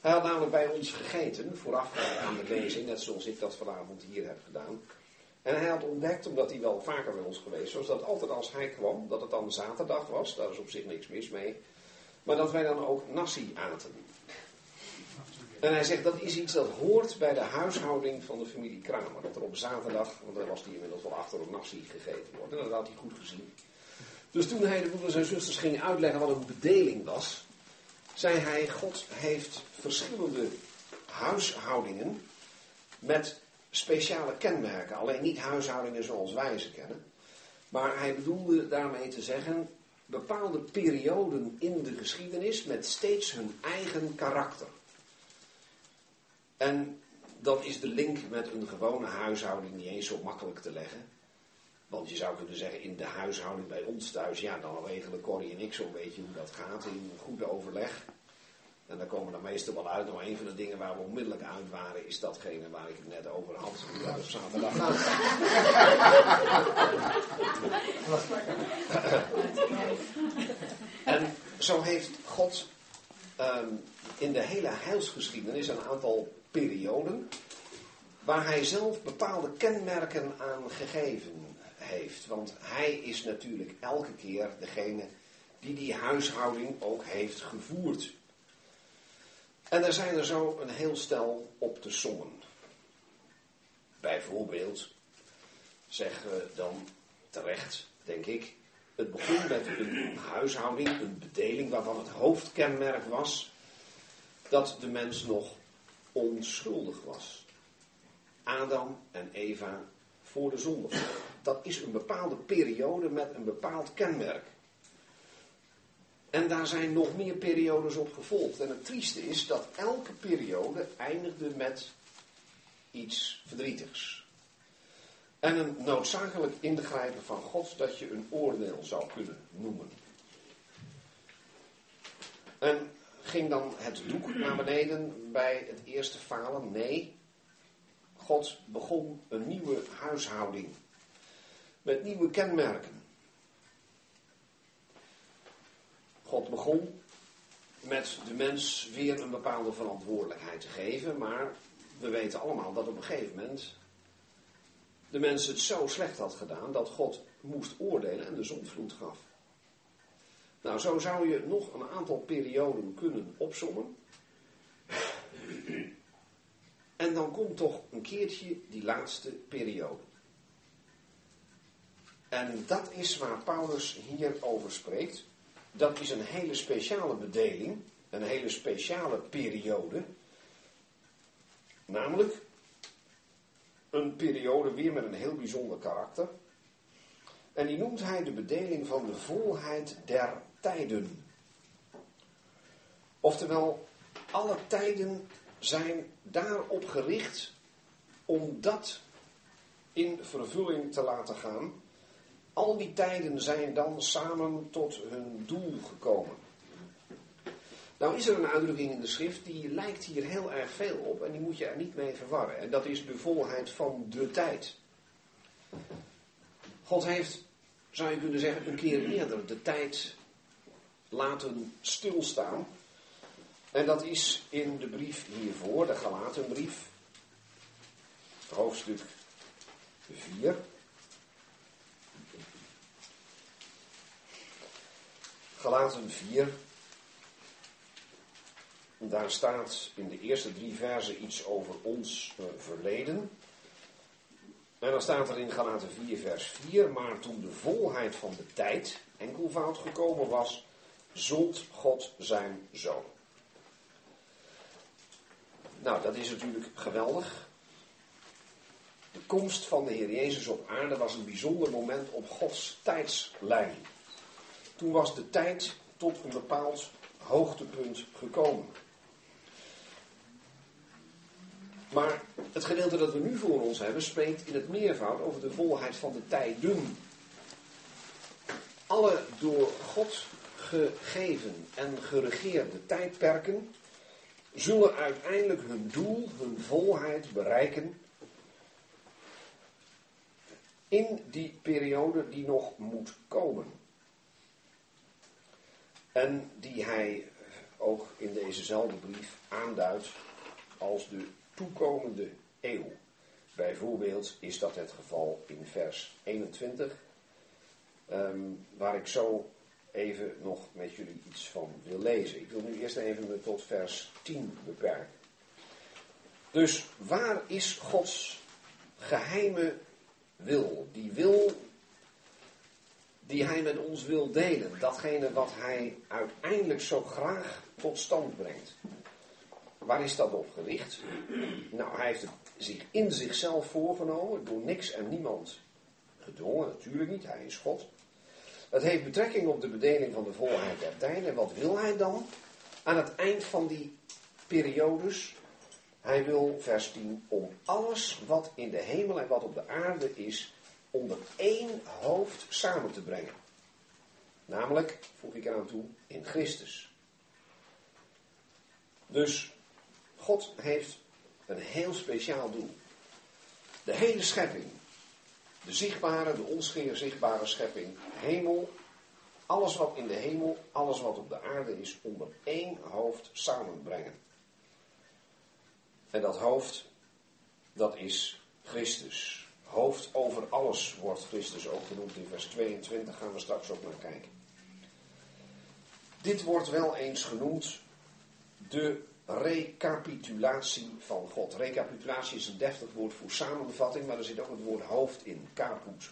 [SPEAKER 1] Hij had namelijk bij ons gegeten, vooraf aan de lezing, net zoals ik dat vanavond hier heb gedaan. En hij had ontdekt, omdat hij wel vaker bij ons geweest was, dat altijd als hij kwam, dat het dan zaterdag was, daar is op zich niks mis mee, maar dat wij dan ook nasi aten. En hij zegt dat is iets dat hoort bij de huishouding van de familie Kramer. Dat er op zaterdag, want daar was hij inmiddels wel achter op nasi gegeten wordt. En dat had hij goed gezien. Dus toen hij de broeders en zusters ging uitleggen wat een bedeling was, zei hij: God heeft verschillende huishoudingen met speciale kenmerken. Alleen niet huishoudingen zoals wij ze kennen. Maar hij bedoelde daarmee te zeggen bepaalde perioden in de geschiedenis met steeds hun eigen karakter. En dan is de link met een gewone huishouding niet eens zo makkelijk te leggen. Want je zou kunnen zeggen, in de huishouding bij ons thuis, ja, dan regelen Corrie en ik zo'n beetje hoe dat gaat in goed overleg. En daar komen dan meestal wel uit. Nou, een van de dingen waar we onmiddellijk uit waren, is datgene waar ik het net over had. Dat op zaterdag en zo heeft God um, in de hele heilsgeschiedenis een aantal perioden waar hij zelf bepaalde kenmerken aan gegeven heeft. Want hij is natuurlijk elke keer degene die die huishouding ook heeft gevoerd. En er zijn er zo een heel stel op te sommen. Bijvoorbeeld, zeggen we dan terecht, denk ik, het begon met een huishouding, een bedeling waarvan het hoofdkenmerk was dat de mens nog onschuldig was. Adam en Eva voor de zonde. Dat is een bepaalde periode met een bepaald kenmerk. En daar zijn nog meer periodes op gevolgd. En het trieste is dat elke periode eindigde met iets verdrietigs. En een noodzakelijk ingrijpen van God dat je een oordeel zou kunnen noemen. En ging dan het doek naar beneden bij het eerste falen? Nee. God begon een nieuwe huishouding. Met nieuwe kenmerken. God begon met de mens weer een bepaalde verantwoordelijkheid te geven, maar we weten allemaal dat op een gegeven moment de mens het zo slecht had gedaan dat God moest oordelen en de zondvloed gaf. Nou, zo zou je nog een aantal perioden kunnen opzommen. En dan komt toch een keertje die laatste periode. En dat is waar Paulus hier over spreekt. Dat is een hele speciale bedeling, een hele speciale periode. Namelijk een periode weer met een heel bijzonder karakter. En die noemt hij de bedeling van de volheid der tijden. Oftewel, alle tijden zijn daarop gericht om dat in vervulling te laten gaan. Al die tijden zijn dan samen tot hun doel gekomen. Nou is er een uitdrukking in de schrift die lijkt hier heel erg veel op en die moet je er niet mee verwarren. En dat is de volheid van de tijd. God heeft, zou je kunnen zeggen, een keer eerder de tijd laten stilstaan. En dat is in de brief hiervoor, de Galatenbrief, hoofdstuk 4. Galaten 4. daar staat in de eerste drie versen iets over ons uh, verleden. En dan staat er in Galaten 4, vers 4, maar toen de volheid van de tijd enkelvoud gekomen was, zond God zijn zoon. Nou, dat is natuurlijk geweldig. De komst van de Heer Jezus op aarde was een bijzonder moment op Gods tijdslijn. Toen was de tijd tot een bepaald hoogtepunt gekomen. Maar het gedeelte dat we nu voor ons hebben spreekt in het meervoud over de volheid van de tijden. Alle door God gegeven en geregeerde tijdperken zullen uiteindelijk hun doel, hun volheid bereiken in die periode die nog moet komen. En die hij ook in dezezelfde brief aanduidt als de toekomende eeuw. Bijvoorbeeld is dat het geval in vers 21, ehm, waar ik zo even nog met jullie iets van wil lezen. Ik wil nu eerst even me tot vers 10 beperken. Dus waar is Gods geheime wil? Die wil die hij met ons wil delen. Datgene wat hij uiteindelijk zo graag tot stand brengt. Waar is dat op gericht? Nou, hij heeft het zich in zichzelf voorgenomen, door niks en niemand gedwongen, natuurlijk niet, hij is God. Het heeft betrekking op de bedeling van de volheid der tijden. En wat wil hij dan? Aan het eind van die periodes, hij wil, vers 10, om alles wat in de hemel en wat op de aarde is, onder één hoofd samen te brengen. Namelijk, voeg ik eraan toe, in Christus. Dus God heeft een heel speciaal doel. De hele schepping, de zichtbare, de onzichtbare schepping, hemel, alles wat in de hemel, alles wat op de aarde is, onder één hoofd samenbrengen. En dat hoofd, dat is Christus. Hoofd over alles wordt Christus ook genoemd in vers 22, gaan we straks ook naar kijken. Dit wordt wel eens genoemd de recapitulatie van God. Recapitulatie is een deftig woord voor samenvatting, maar er zit ook het woord hoofd in, caput.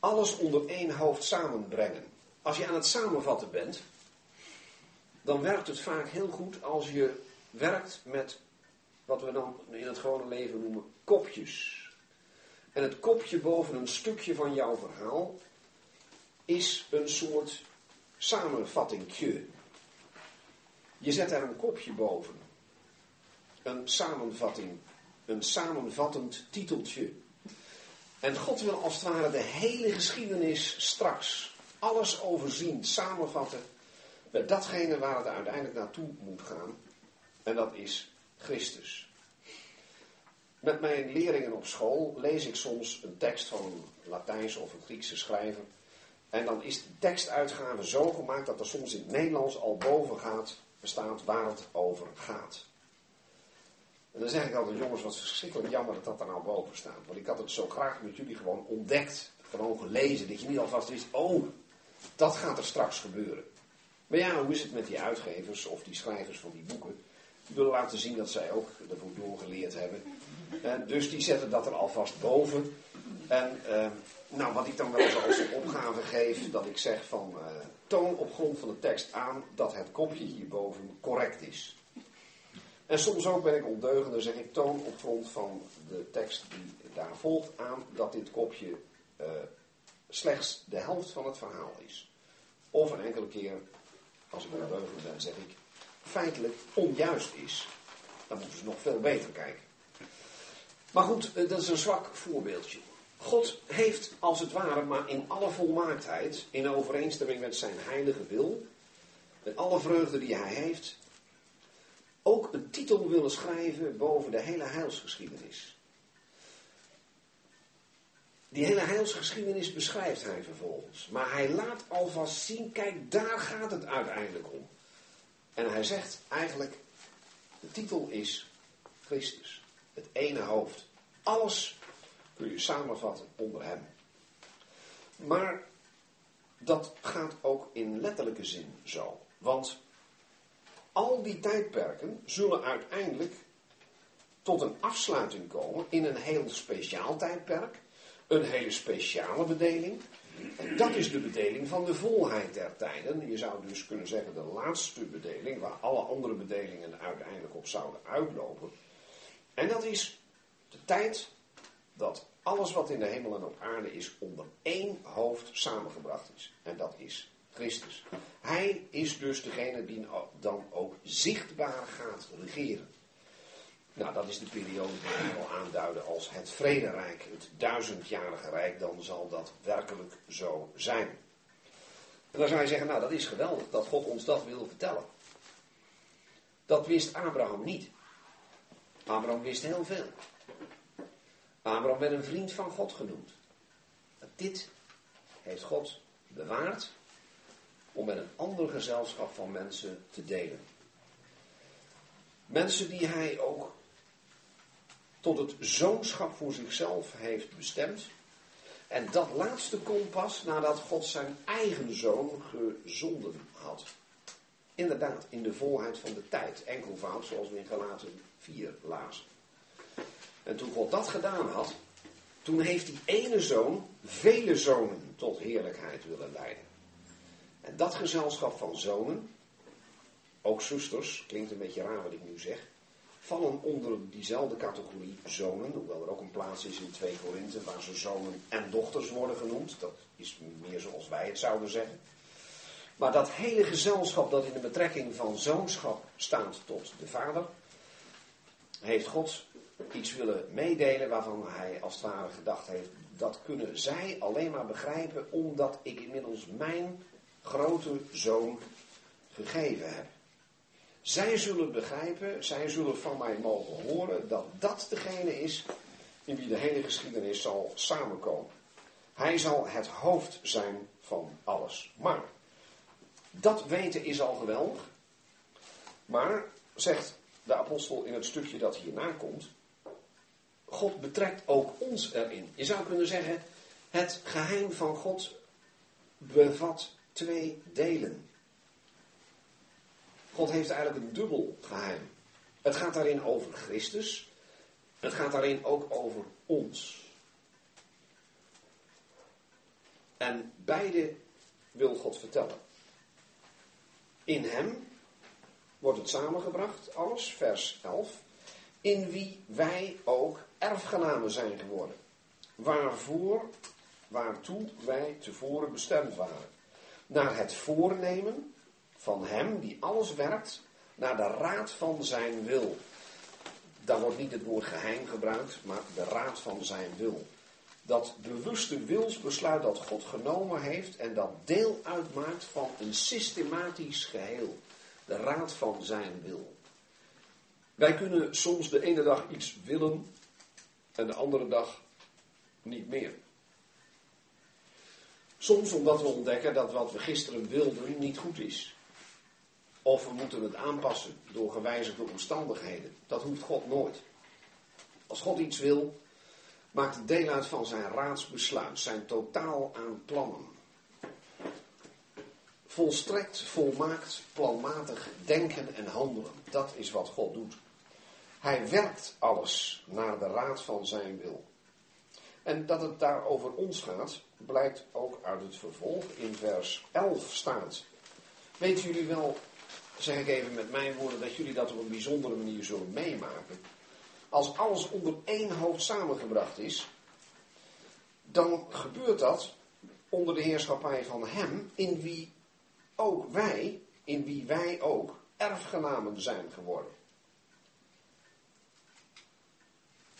[SPEAKER 1] Alles onder één hoofd samenbrengen. Als je aan het samenvatten bent, dan werkt het vaak heel goed als je werkt met wat we dan in het gewone leven noemen kopjes. En het kopje boven een stukje van jouw verhaal is een soort samenvattingje. Je zet daar een kopje boven. Een samenvatting. Een samenvattend titeltje. En God wil als het ware de hele geschiedenis straks, alles overzien, samenvatten met datgene waar het uiteindelijk naartoe moet gaan. En dat is Christus. Met mijn leerlingen op school lees ik soms een tekst van een Latijnse of een Griekse schrijver. En dan is de tekstuitgave zo gemaakt dat er soms in het Nederlands al boven gaat, staat waar het over gaat. En dan zeg ik altijd, jongens, wat verschrikkelijk jammer dat dat er nou boven staat. Want ik had het zo graag met jullie gewoon ontdekt, gewoon gelezen, dat je niet alvast wist, oh, dat gaat er straks gebeuren. Maar ja, hoe is het met die uitgevers of die schrijvers van die boeken? Die willen laten zien dat zij ook ervoor doorgeleerd hebben. En dus die zetten dat er alvast boven. En uh, nou, wat ik dan wel eens als opgave geef, dat ik zeg van uh, toon op grond van de tekst aan dat het kopje hierboven correct is. En soms ook ben ik ondeugend en zeg ik toon op grond van de tekst die daar volgt aan dat dit kopje uh, slechts de helft van het verhaal is. Of een enkele keer, als ik ondeugend ben, zeg ik feitelijk onjuist is. Dan moeten ze nog veel beter kijken. Maar goed, eh, dat is een zwak voorbeeldje. God heeft als het ware, maar in alle volmaaktheid, in overeenstemming met zijn heilige wil, met alle vreugde die hij heeft, ook een titel willen schrijven boven de hele heilsgeschiedenis. Die hele heilsgeschiedenis beschrijft hij vervolgens. Maar hij laat alvast zien, kijk, daar gaat het uiteindelijk om. En hij zegt eigenlijk, de titel is Christus. Het ene hoofd. Alles kun je samenvatten onder hem. Maar dat gaat ook in letterlijke zin zo. Want al die tijdperken zullen uiteindelijk tot een afsluiting komen in een heel speciaal tijdperk, een hele speciale bedeling. En dat is de bedeling van de volheid der tijden. Je zou dus kunnen zeggen de laatste bedeling, waar alle andere bedelingen uiteindelijk op zouden uitlopen. En dat is de tijd dat alles wat in de hemel en op aarde is onder één hoofd samengebracht is. En dat is Christus. Hij is dus degene die dan ook zichtbaar gaat regeren. Nou, dat is de periode die we al aanduiden als het vrederijk, het duizendjarige rijk, dan zal dat werkelijk zo zijn. En dan zou je zeggen, nou dat is geweldig dat God ons dat wil vertellen. Dat wist Abraham niet. Abraham wist heel veel. Abraham werd een vriend van God genoemd. dit heeft God bewaard om met een ander gezelschap van mensen te delen. Mensen die hij ook tot het zoonschap voor zichzelf heeft bestemd. En dat laatste komt pas nadat God zijn eigen zoon gezonden had. Inderdaad, in de volheid van de tijd. Enkelvoud, zoals we in Galaten 4 lazen. En toen God dat gedaan had, toen heeft die ene zoon vele zonen tot heerlijkheid willen leiden. En dat gezelschap van zonen, ook zusters, klinkt een beetje raar wat ik nu zeg, vallen onder diezelfde categorie zonen, hoewel er ook een plaats is in 2 Korinthe waar ze zonen en dochters worden genoemd. Dat is meer zoals wij het zouden zeggen. Maar dat hele gezelschap dat in de betrekking van zoonschap staat tot de vader, heeft God iets willen meedelen waarvan hij als het ware gedacht heeft, dat kunnen zij alleen maar begrijpen omdat ik inmiddels mijn grote zoon gegeven heb. Zij zullen begrijpen, zij zullen van mij mogen horen dat dat degene is in wie de hele geschiedenis zal samenkomen. Hij zal het hoofd zijn van alles. Maar, dat weten is al geweldig. Maar, zegt de apostel in het stukje dat hierna komt, God betrekt ook ons erin. Je zou kunnen zeggen, het geheim van God bevat twee delen. God heeft eigenlijk een dubbel geheim. Het gaat daarin over Christus. Het gaat daarin ook over ons. En beide wil God vertellen. In hem wordt het samengebracht, alles, vers 11. In wie wij ook erfgenamen zijn geworden. Waarvoor, waartoe wij tevoren bestemd waren. Naar het voornemen van hem die alles werkt naar de raad van zijn wil. Daar wordt niet het woord geheim gebruikt, maar de raad van zijn wil. Dat bewuste wilsbesluit dat God genomen heeft en dat deel uitmaakt van een systematisch geheel. De raad van zijn wil. Wij kunnen soms de ene dag iets willen en de andere dag niet meer. Soms omdat we ontdekken dat wat we gisteren wilden niet goed is. Of we moeten het aanpassen door gewijzigde omstandigheden. Dat hoeft God nooit. Als God iets wil, maakt het deel uit van zijn raadsbesluit, zijn totaal aan plannen. Volstrekt, volmaakt, planmatig denken en handelen. Dat is wat God doet. Hij werkt alles naar de raad van zijn wil. En dat het daar over ons gaat, blijkt ook uit het vervolg. In vers 11 staat. Weten jullie wel zeg ik even met mijn woorden, dat jullie dat op een bijzondere manier zullen meemaken. Als alles onder één hoofd samengebracht is, dan gebeurt dat onder de heerschappij van Hem, in wie ook wij, in wie wij ook erfgenamen zijn geworden.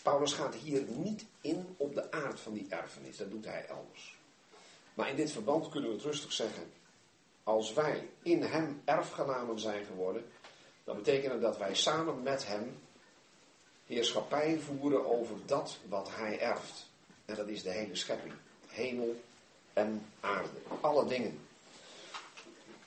[SPEAKER 1] Paulus gaat hier niet in op de aard van die erfenis, dat doet hij elders. Maar in dit verband kunnen we het rustig zeggen als wij in Hem erfgenamen zijn geworden, dan betekent dat wij samen met Hem heerschappij voeren over dat wat Hij erft. En dat is de hele schepping. Hemel en aarde. Alle dingen.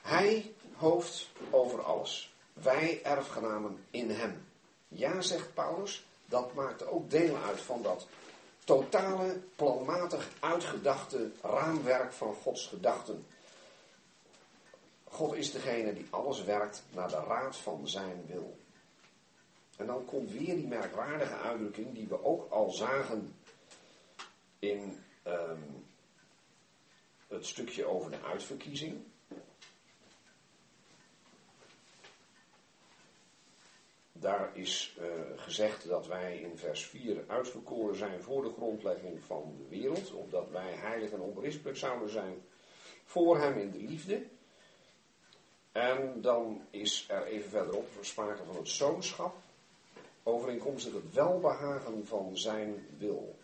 [SPEAKER 1] Hij hoofd over alles. Wij erfgenamen in Hem. Ja, zegt Paulus, dat maakt ook deel uit van dat totale, planmatig uitgedachte raamwerk van Gods gedachten God is degene die alles werkt naar de raad van zijn wil. En dan komt weer die merkwaardige uitdrukking die we ook al zagen in ehm, het stukje over de uitverkiezing. Daar is uh, gezegd dat wij in vers 4 uitverkoren zijn voor de grondlegging van de wereld, opdat wij heilig en onberispelijk zouden zijn voor Hem in de liefde. En dan is er even verderop sprake van het zoonschap, overeenkomstig het welbehagen van Zijn wil.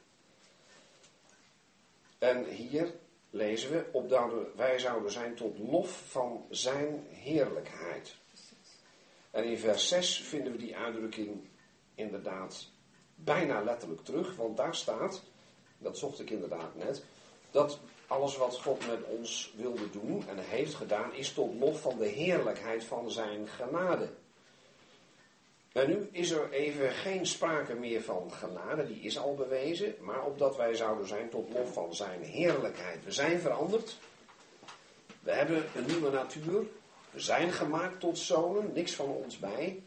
[SPEAKER 1] En hier lezen we, opdat wij zouden zijn tot lof van Zijn heerlijkheid. En in vers 6 vinden we die uitdrukking inderdaad bijna letterlijk terug, want daar staat, dat zocht ik inderdaad net, dat alles wat God met ons wilde doen en heeft gedaan, is tot lof van de heerlijkheid van zijn genade. En nu is er even geen sprake meer van genade, die is al bewezen, maar opdat wij zouden zijn tot lof van zijn heerlijkheid. We zijn veranderd, we hebben een nieuwe natuur, we zijn gemaakt tot zonen, niks van ons bij.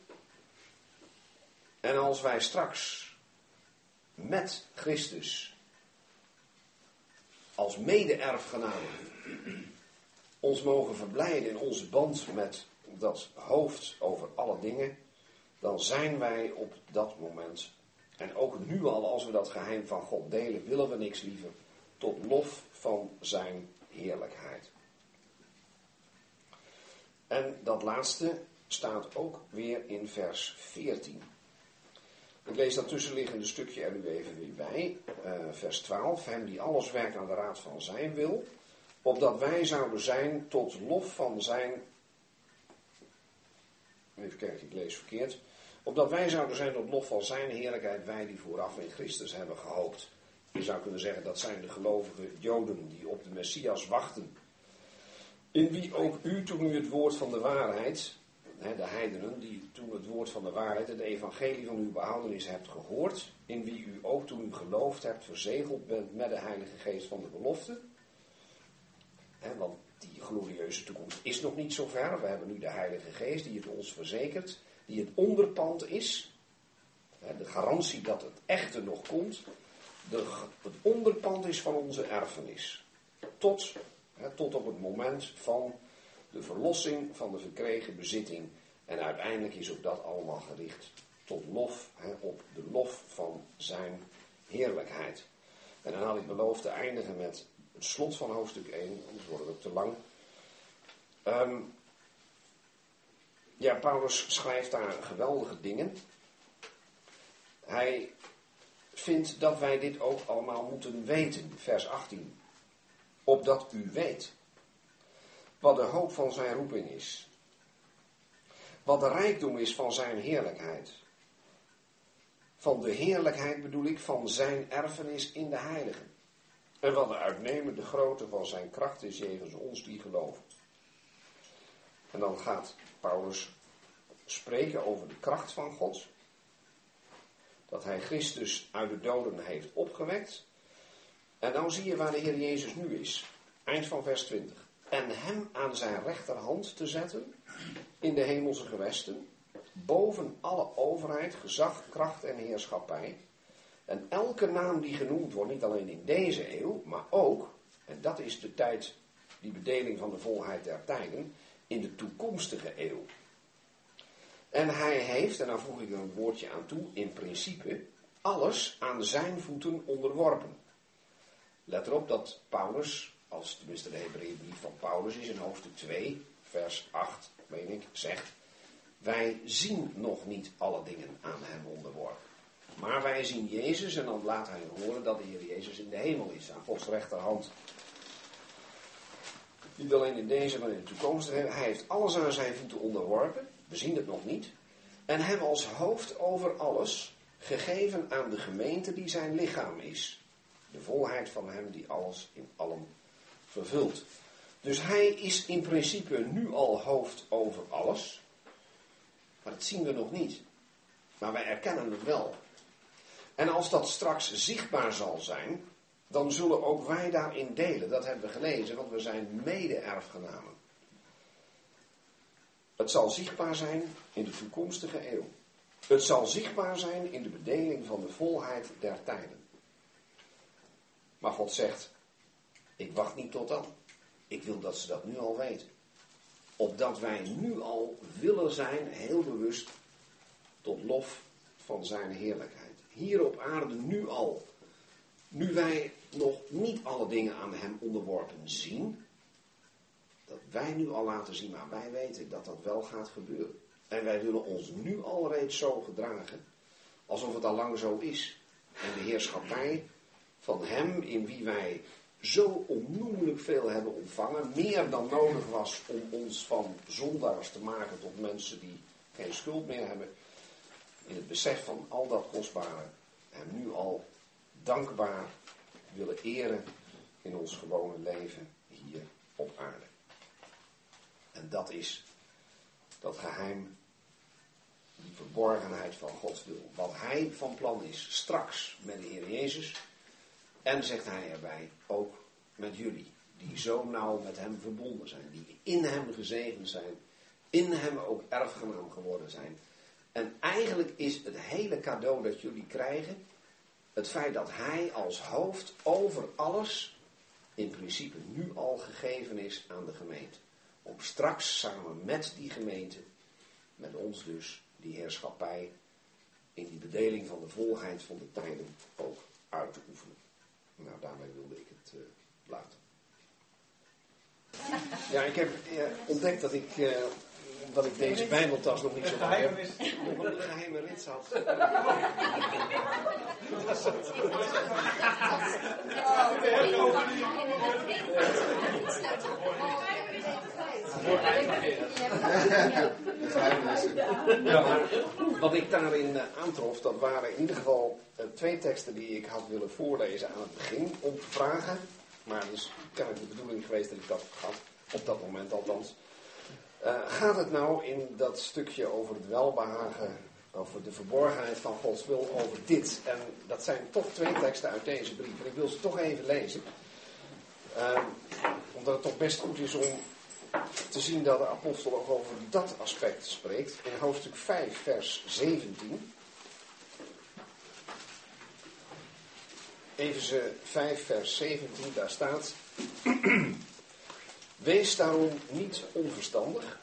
[SPEAKER 1] En als wij straks met Christus als mede-erfgenamen ons mogen verblijden in onze band met dat hoofd over alle dingen, dan zijn wij op dat moment, en ook nu al als we dat geheim van God delen, willen we niks liever, tot lof van zijn heerlijkheid. En dat laatste staat ook weer in vers 14. Ik lees dat tussenliggende stukje er nu even weer bij. Uh, vers 12. Hem die alles werkt aan de raad van zijn wil. Opdat wij zouden zijn tot lof van zijn. Even kijken, ik lees verkeerd. Opdat wij zouden zijn tot lof van zijn heerlijkheid, wij die vooraf in Christus hebben gehoopt. Je zou kunnen zeggen dat zijn de gelovige Joden die op de Messias wachten. In wie ook u, toen u het woord van de waarheid, de heidenen, die toen het woord van de waarheid, het evangelie van uw behoudenis hebt gehoord, in wie u ook toen u geloofd hebt, verzegeld bent met de Heilige Geest van de belofte. want die glorieuze toekomst is nog niet zo ver. We hebben nu de Heilige Geest die het ons verzekert, die het onderpand is. de garantie dat het echte nog komt. De, het onderpand is van onze erfenis. Tot tot op het moment van de verlossing van de verkregen bezitting. En uiteindelijk is ook dat allemaal gericht tot lof, op de lof van zijn heerlijkheid. En dan had ik beloofd te eindigen met het slot van hoofdstuk 1, anders wordt het ook te lang. Ehm, ja, Paulus schrijft daar geweldige dingen. Hij vindt dat wij dit ook allemaal moeten weten, vers 18 opdat u weet wat de hoop van zijn roeping is. Wat de rijkdom is van zijn heerlijkheid. Van de heerlijkheid bedoel ik van zijn erfenis in de heiligen. En wat de uitnemende grootte van zijn kracht is jegens ons die geloven. En dan gaat Paulus spreken over de kracht van God. Dat hij Christus uit de doden heeft opgewekt. En nou zie je waar de Heer Jezus nu is. Eind van vers 20. En hem aan zijn rechterhand te zetten in de hemelse gewesten, boven alle overheid, gezag, kracht en heerschappij. En elke naam die genoemd wordt, niet alleen in deze eeuw, maar ook, en dat is de tijd, die bedeling van de volheid der tijden, in de toekomstige eeuw. En hij heeft, en daar voeg ik een woordje aan toe, in principe alles aan zijn voeten onderworpen. Let erop dat Paulus, als tenminste de Hebreeënbrief van Paulus is in hoofdstuk 2, vers 8, meen ik, zegt: Wij zien nog niet alle dingen aan hem onderworpen. Maar wij zien Jezus en dan laat hij horen dat de Heer Jezus in de hemel is, aan Gods rechterhand. Niet alleen in deze, maar in de toekomst. Hij heeft alles aan zijn voeten onderworpen. We zien het nog niet. En hem als hoofd over alles gegeven aan de gemeente die zijn lichaam is. De volheid van hem die alles in allen vervult. Dus hij is in principe nu al hoofd over alles. Maar dat zien we nog niet. Maar wij erkennen het wel. En als dat straks zichtbaar zal zijn, dan zullen ook wij daarin delen. Dat hebben we gelezen, want we zijn mede-erfgenamen. Het zal zichtbaar zijn in de toekomstige eeuw. Het zal zichtbaar zijn in de bedeling van de volheid der tijden. Maar God zegt, ik wacht niet tot dan. Ik wil dat ze dat nu al weten. Opdat wij nu al willen zijn, heel bewust, tot lof van zijn heerlijkheid. Hier op aarde nu al. Nu wij nog niet alle dingen aan hem onderworpen zien. Dat wij nu al laten zien, maar wij weten dat dat wel gaat gebeuren. En wij willen ons nu al reeds zo gedragen. Alsof het al lang zo is. En de heerschappij van hem in wie wij zo onnoemelijk veel hebben ontvangen, meer dan nodig was om ons van zondaars te maken tot mensen die geen schuld meer hebben, in het besef van al dat kostbare, en nu al dankbaar willen eren in ons gewone leven hier op aarde. En dat is dat geheim, die verborgenheid van Gods wil. Wat Hij van plan is, straks met de Heer Jezus, en zegt hij erbij, ook met jullie, die zo nauw met hem verbonden zijn, die in hem gezegend zijn, in hem ook erfgenaam geworden zijn. En eigenlijk is het hele cadeau dat jullie krijgen, het feit dat hij als hoofd over alles in principe nu al gegeven is aan de gemeente. Om straks samen met die gemeente, met ons dus, die heerschappij in die bedeling van de volheid van de tijden ook uit te oefenen. Nou, daarmee wilde ik het uh, laten. Ja, ik heb uh, ontdekt dat ik, uh, dat ik deze bijbeltas nog niet zo lang heb. Nog een geheime rits had. Ja, wat ik daarin uh, aantrof, dat waren in ieder geval uh, twee teksten die ik had willen voorlezen aan het begin om te vragen. Maar het is kennelijk de bedoeling geweest dat ik dat had, op dat moment althans. Uh, gaat het nou in dat stukje over het welbehagen, over de verborgenheid van Gods wil, over dit? En dat zijn toch twee teksten uit deze brief. En ik wil ze toch even lezen. omdat het toch best goed is om te zien dat de apostel ook over dat aspect spreekt. In hoofdstuk 5, vers 17. Efeze 5, vers 17, daar staat. Wees daarom niet onverstandig,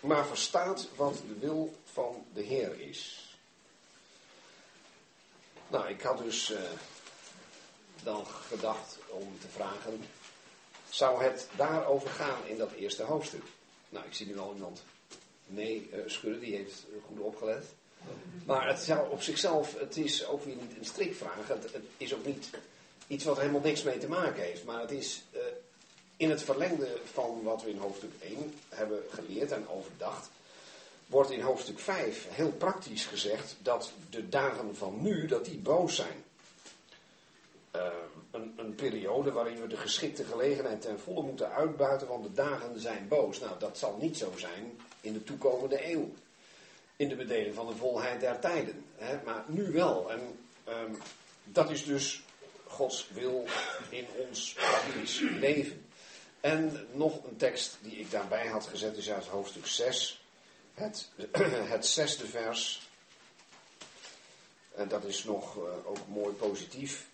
[SPEAKER 1] maar verstaat wat de wil van de Heer is. Nou, ik had dus uh, dan gedacht om te vragen, zou het daarover gaan in dat eerste hoofdstuk? Nou, ik zie nu al iemand nee uh, schudden, die heeft goed opgelet. Maar het zou op zichzelf, het is ook weer niet een strikvraag. Het, het is ook niet iets wat helemaal niks mee te maken heeft. Maar het is uh, in het verlengde van wat we in hoofdstuk 1 hebben geleerd en overdacht. Wordt in hoofdstuk 5 heel praktisch gezegd dat de dagen van nu, dat die boos zijn. Uh, een, periode waarin we de geschikte gelegenheid ten volle moeten uitbuiten, want de dagen zijn boos. Nou, dat zal niet zo zijn in de toekomende eeuw. In de bedeling van de volheid der tijden. Hè? Maar nu wel. En um, dat is dus Gods wil in ons praktisch leven. En nog een tekst die ik daarbij had gezet is uit hoofdstuk 6. Het, het zesde vers. En dat is nog uh, ook mooi positief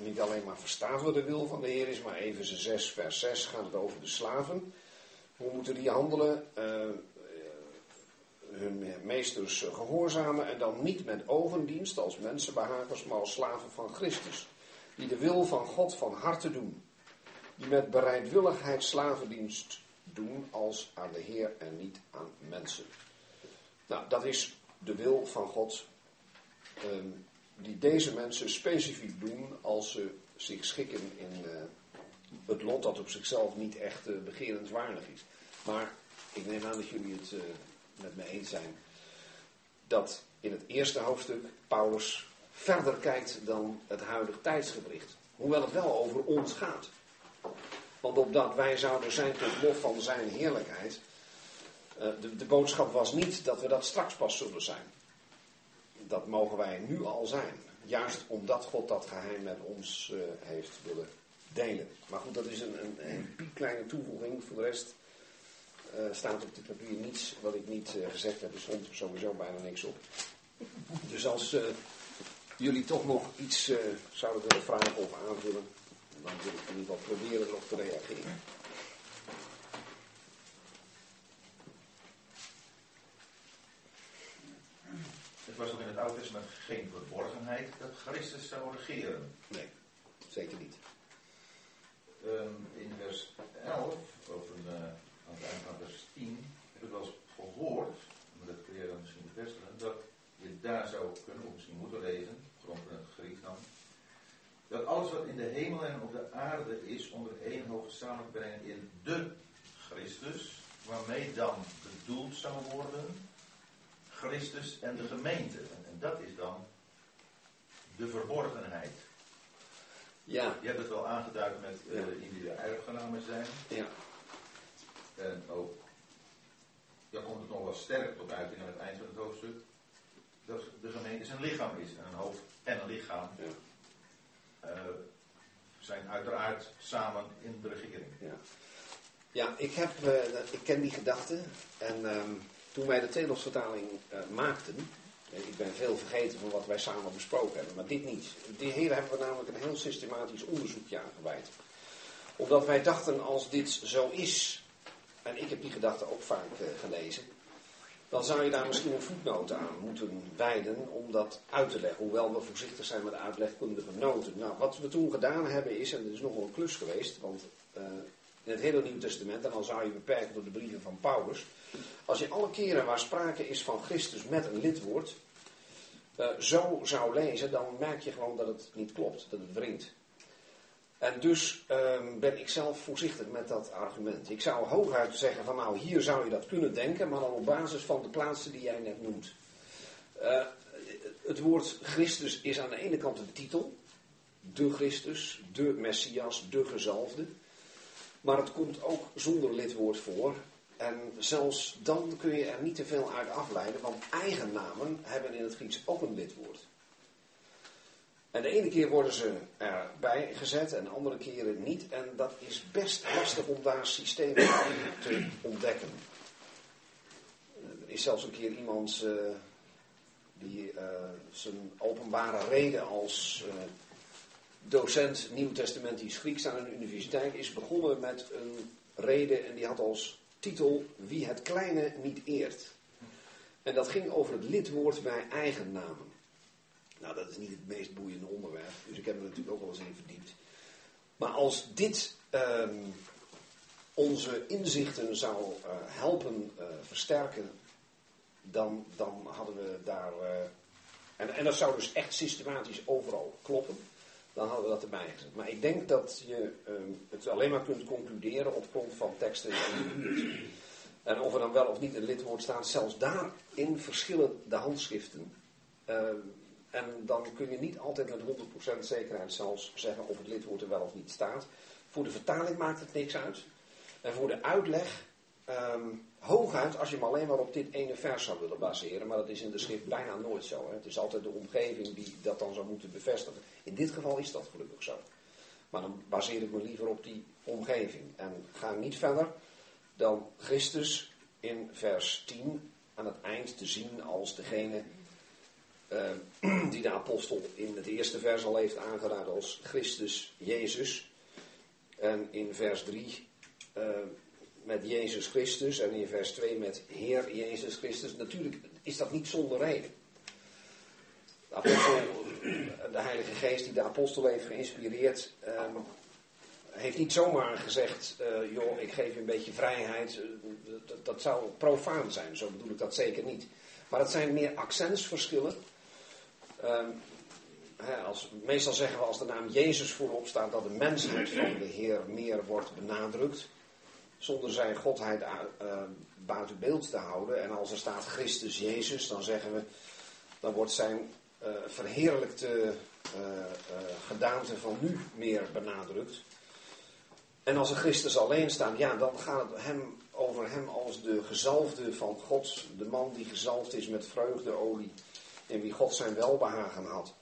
[SPEAKER 1] niet alleen maar verstaan wat de wil van de Heer is, maar even ze 6 vers 6 gaat het over de slaven. Hoe moeten die handelen? Uh, hun meesters gehoorzamen en dan niet met ogendienst als mensenbehagers, maar als slaven van Christus. Die de wil van God van harte doen. Die met bereidwilligheid slavendienst doen als aan de Heer en niet aan mensen. Nou, dat is de wil van God. Um, die deze mensen specifiek doen als ze zich schikken in uh, het lot dat op zichzelf niet echt uh, begerenswaardig is. Maar ik neem aan dat jullie het uh, met me eens zijn dat in het eerste hoofdstuk Paulus verder kijkt dan het huidige tijdsgewicht. Hoewel het wel over ons gaat. Want opdat wij zouden zijn tot lof van zijn heerlijkheid. De, de boodschap was niet dat we dat straks pas zullen zijn dat mogen wij nu al zijn. Juist omdat God dat geheim met ons uh, heeft willen delen. Maar goed, dat is een, een, een kleine toevoeging. Voor de rest eh, staat op dit papier niets wat ik niet eh, gezegd heb. Er stond sowieso bijna niks op. Dus als eh, jullie toch nog iets eh, zouden willen vragen of aanvullen, dan wil ik in ieder geval proberen erop te reageren.
[SPEAKER 3] Was ook in het Oude Testament geen verborgenheid dat Christus zou regeren.
[SPEAKER 1] Nee, zeker niet.
[SPEAKER 3] Ehm, in vers 11, of eh, aan het eind van vers 10, heb ik wel eens gehoord, maar dat kun je dan misschien bevestigen, dat je daar zou kunnen, of misschien moeten lezen, grond van het Grieks dan, dat alles wat in de hemel en op de aarde is onder één hoofd samen te brengen in de Christus, waarmee dan bedoeld zou worden Christus en de gemeente. En, dat is dan de verborgenheid.
[SPEAKER 1] Ja,
[SPEAKER 3] Je hebt het wel aangeduid met eh
[SPEAKER 1] Ja.
[SPEAKER 3] die de erfgenamen zijn.
[SPEAKER 1] ja,
[SPEAKER 3] En ook, dan komt het nog wel sterk tot uiting aan het eind van het hoofdstuk. Dat de gemeente een lichaam is. En een hoofd en een lichaam
[SPEAKER 1] ja,
[SPEAKER 3] eh, zijn uiteraard samen in de regering.
[SPEAKER 1] ja. Ja, ik, heb, eh, ik ken die gedachte. En ehm, toen wij de Telos-vertaling eh, maakten, eh, ik ben veel vergeten van wat wij samen besproken hebben, maar dit niet. De heren hebben we namelijk een heel systematisch onderzoekje aan gewijd. Omdat wij dachten, als dit zo is, en ik heb die gedachte ook vaak eh, gelezen, dan zou je daar misschien een voetnoot aan moeten wijden om dat uit te leggen. Hoewel we voorzichtig zijn met uitlegkundige noten. Nou, wat we toen gedaan hebben is, en dat is nogal een klus geweest, want in het hele Nieuw Testament, en dan zou je beperken door de brieven van Paulus, als je alle keren waar sprake is van Christus met een lidwoord, eh, zo zou lezen, dan merk je gewoon dat het niet klopt, dat het wringt. En dus ehm, ben ik zelf voorzichtig met dat argument. Ik zou hooguit zeggen van nou, hier zou je dat kunnen denken, maar dan op basis van de plaatsen die jij net noemt. Eh, het woord Christus is aan de ene kant een titel, de Christus, de Messias, de gezalfde. Maar het komt ook zonder lidwoord voor. En zelfs dan kun je er niet te veel uit afleiden, want eigennamen hebben in het Grieks ook een lidwoord. En de ene keer worden ze erbij gezet en de andere keren niet. En dat is best lastig om daar systemen te ontdekken. Er is zelfs een keer iemand eh, die eh, zijn openbare reden als eh, docent Nieuw-Testamentisch Grieks aan een universiteit is begonnen met een reden en die had als titel Wie het kleine niet eert. En dat ging over het lidwoord bij eigennamen. Nou, dat is niet het meest boeiende onderwerp, dus ik heb er natuurlijk ook wel eens in verdiept. Maar als dit ehm, onze inzichten zou eh, helpen eh, versterken, dan, dan hadden we daar. eh, en, en dat zou dus echt systematisch overal kloppen. Dan hadden we dat erbij gezet. Maar ik denk dat je ehm, het alleen maar kunt concluderen op grond van teksten in. En of er dan wel of niet een lidwoord staat, zelfs daarin verschillen de handschriften. Ehm, en dan kun je niet altijd met 100% zekerheid zelfs zeggen of het lidwoord er wel of niet staat. Voor de vertaling maakt het niks uit. En voor de uitleg, ehm, hooguit als je hem alleen maar op dit ene vers zou willen baseren. Maar dat is in de schrift bijna nooit zo. Hè. Het is altijd de omgeving die dat dan zou moeten bevestigen. In dit geval is dat gelukkig zo. Maar dan baseer ik me liever op die omgeving. En ga niet verder dan Christus in vers 10 aan het eind te zien als degene eh, die de apostel in het eerste vers al heeft aangeraden als Christus Jezus. En in vers 3 eh, met Jezus Christus en in vers 2 met Heer Jezus Christus. Natuurlijk is dat niet zonder reden. De, apostel, de Heilige Geest die de apostel heeft geïnspireerd, eh, heeft niet zomaar gezegd, eh, joh, ik geef je een beetje vrijheid. Eh, dat, zou profaan zijn, zo bedoel ik dat zeker niet. Maar het zijn meer accentsverschillen. Ehm, als, meestal zeggen we als de naam Jezus voorop staat dat de mensheid van de Heer meer wordt benadrukt. Zonder zijn godheid uh, buiten beeld te houden. En als er staat Christus Jezus, dan zeggen we, dan wordt zijn uh, verheerlijkte uh, gedaante van nu meer benadrukt. En als er Christus alleen staat, ja, dan gaat het hem over hem als de gezalfde van God. De man die gezalfd is met vreugdeolie. In wie God zijn welbehagen had.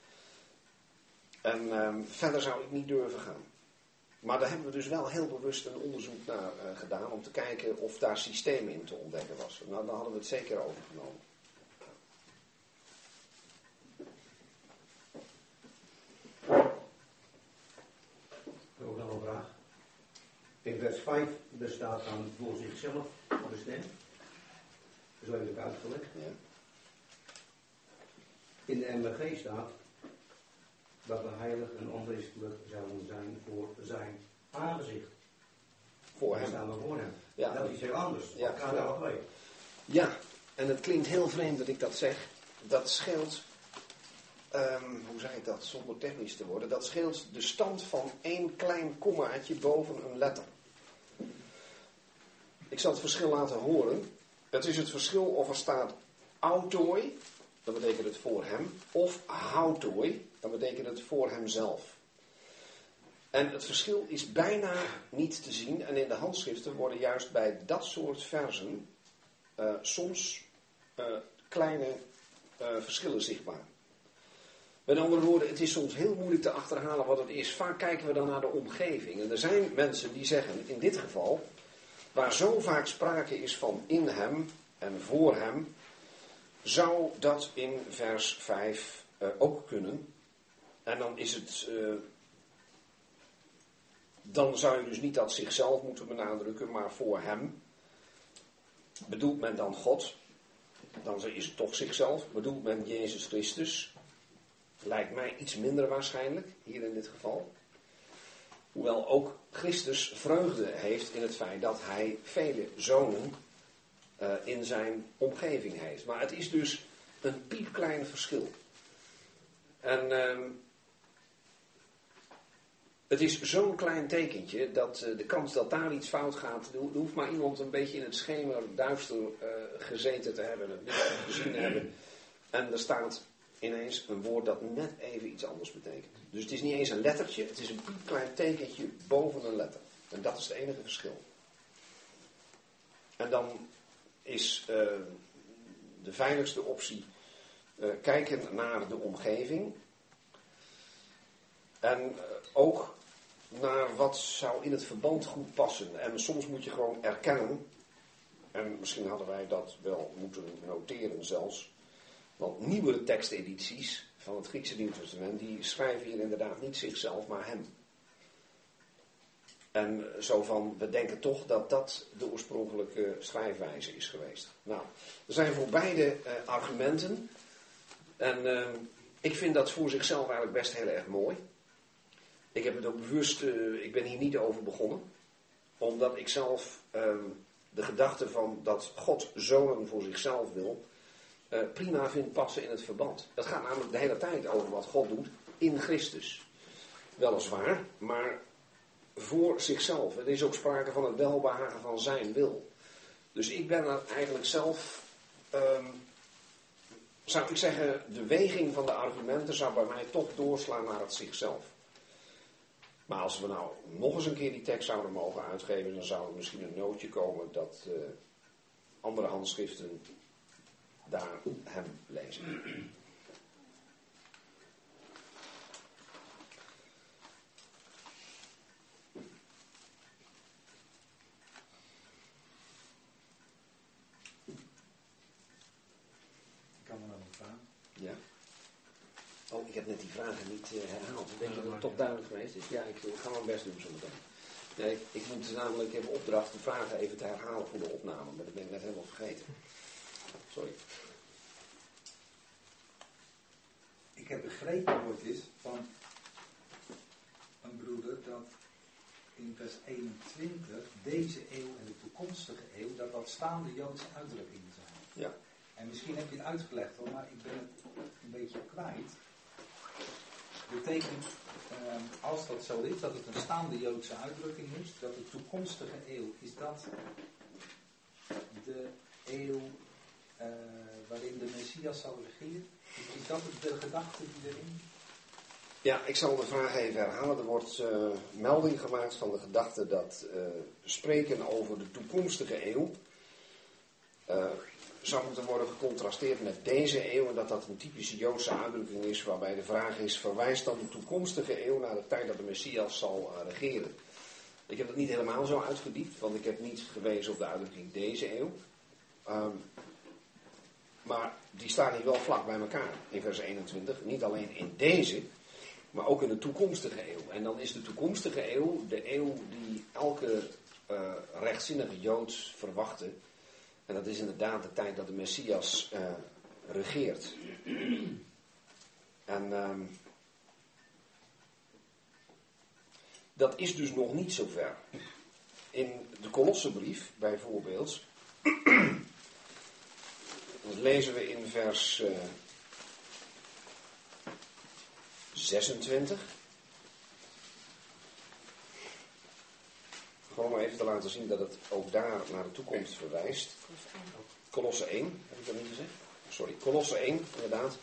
[SPEAKER 1] En um, verder zou ik niet durven gaan. Maar daar hebben we dus wel heel bewust een onderzoek naar eh, gedaan om te kijken of daar systemen in te ontdekken was. Nou, daar hadden we het zeker overgenomen.
[SPEAKER 4] Ook nog een vraag. In vers 5 bestaat dan voor zichzelf bestemd. Zo heb ik uitgelegd.
[SPEAKER 1] Ja.
[SPEAKER 4] In de MBG staat dat we heilig en onwezenlijk zouden zijn voor zijn aangezicht.
[SPEAKER 1] Voor hem.
[SPEAKER 4] staan we voor hem.
[SPEAKER 1] Ja.
[SPEAKER 4] Dat is heel anders.
[SPEAKER 1] Ja.
[SPEAKER 4] Gaat daar twee.
[SPEAKER 1] Ja, en het klinkt heel vreemd dat ik dat zeg. Dat scheelt, ehm, hoe zeg ik dat, zonder technisch te worden, dat scheelt de stand van één klein kommaatje boven een letter. Ik zal het verschil laten horen. Het is het verschil of er staat autooi, dan betekent het voor hem, of houtooi, dan betekent het voor hemzelf. En het verschil is bijna niet te zien en in de handschriften worden juist bij dat soort versen eh, soms eh, kleine eh, verschillen zichtbaar. Met andere woorden, het is soms heel moeilijk te achterhalen wat het is. Vaak kijken we dan naar de omgeving. En er zijn mensen die zeggen, in dit geval, waar zo vaak sprake is van in hem en voor hem, zou dat in vers 5 eh, ook kunnen. En dan is het. eh, dan zou je dus niet dat zichzelf moeten benadrukken, maar voor hem. Bedoelt men dan God? Dan is het toch zichzelf. Bedoelt men Jezus Christus? Lijkt mij iets minder waarschijnlijk, hier in dit geval. Hoewel ook Christus vreugde heeft in het feit dat hij vele zonen eh, in zijn omgeving heeft. Maar het is dus een piepklein verschil. En ehm, het is zo'n klein tekentje dat eh, de kans dat daar iets fout gaat, er ho- hoeft maar iemand een beetje in het schemer duister eh, gezeten te hebben, het licht gezien te hebben. En er staat ineens een woord dat net even iets anders betekent. Dus het is niet eens een lettertje, het is een piepklein tekentje boven een letter. En dat is het enige verschil. En dan is eh, de veiligste optie eh, kijken naar de omgeving. En eh, ook naar wat zou in het verband goed passen. En soms moet je gewoon erkennen, en misschien hadden wij dat wel moeten noteren zelfs, want nieuwere tekstedities van het Griekse Nieuw Testament, die schrijven hier inderdaad niet zichzelf, maar hem. En eh, zo van, we denken toch dat dat de oorspronkelijke schrijfwijze is geweest. Nou, er zijn voor beide eh, argumenten. En eh, ik vind dat voor zichzelf eigenlijk best heel erg mooi. Ik heb het ook bewust, eh, ik ben hier niet over begonnen. Omdat ik zelf ehm, de gedachte van dat God zonen voor zichzelf wil, prima vind passen in het verband. Het gaat namelijk de hele tijd over wat God doet in Christus. Weliswaar, maar voor zichzelf. Er is ook sprake van het welbehagen van zijn wil. Dus ik ben er eigenlijk zelf, ehm, zou ik zeggen, de weging van de argumenten zou bij mij toch doorslaan naar het zichzelf. Maar als we nou nog eens een keer die tekst zouden mogen uitgeven, dan zou er misschien een nootje komen dat eh, andere handschriften daar hem lezen.
[SPEAKER 5] Ik kan me nog een vraag.
[SPEAKER 1] Ja. Oh, ik heb net die vragen niet eh, herhaald. Ik denk dat het toch duidelijk geweest is. Ja, ik, ik ga mijn best doen zometeen. Nee, ik, ik moet namelijk, ik heb opdracht de vragen even te herhalen voor de opname, maar dat ben ik net helemaal vergeten. Sorry.
[SPEAKER 5] Ik heb begrepen ooit is van een broeder dat in vers 21 deze eeuw en de toekomstige eeuw, dat dat staande Joodse uitdrukkingen zijn.
[SPEAKER 1] Ja.
[SPEAKER 5] En misschien heb je het uitgelegd hoor, maar ik ben het een beetje kwijt. Betekent, ehm, als dat zo is, dat het een staande Joodse uitdrukking is, dat de toekomstige eeuw, is dat de eeuw eh, waarin de Messias zal regeren? Is, dat de gedachte die erin
[SPEAKER 1] Ja, ik zal de vraag even herhalen. Er wordt eh, melding gemaakt van de gedachte dat eh, spreken over de toekomstige eeuw zou moeten worden gecontrasteerd met deze eeuw en dat dat een typische Joodse uitdrukking is waarbij de vraag is, verwijst dan de toekomstige eeuw naar de tijd dat de Messias zal eh, regeren? Ik heb het niet helemaal zo uitgediept, want ik heb niet gewezen op de uitdrukking deze eeuw. Ehm, maar die staan hier wel vlak bij elkaar in vers 21. Niet alleen in deze, maar ook in de toekomstige eeuw. En dan is de toekomstige eeuw de eeuw die elke uh, rechtzinnige Jood verwachtte. En dat is inderdaad de tijd dat de Messias uh, regeert. En um, dat is dus nog niet zo ver. In de Kolossenbrief bijvoorbeeld, dat lezen we in vers uh, 26. Maar even te laten zien dat het ook daar naar de toekomst verwijst. Kolosse 1, heb ik dat niet gezegd? Sorry, Kolosse 1, inderdaad.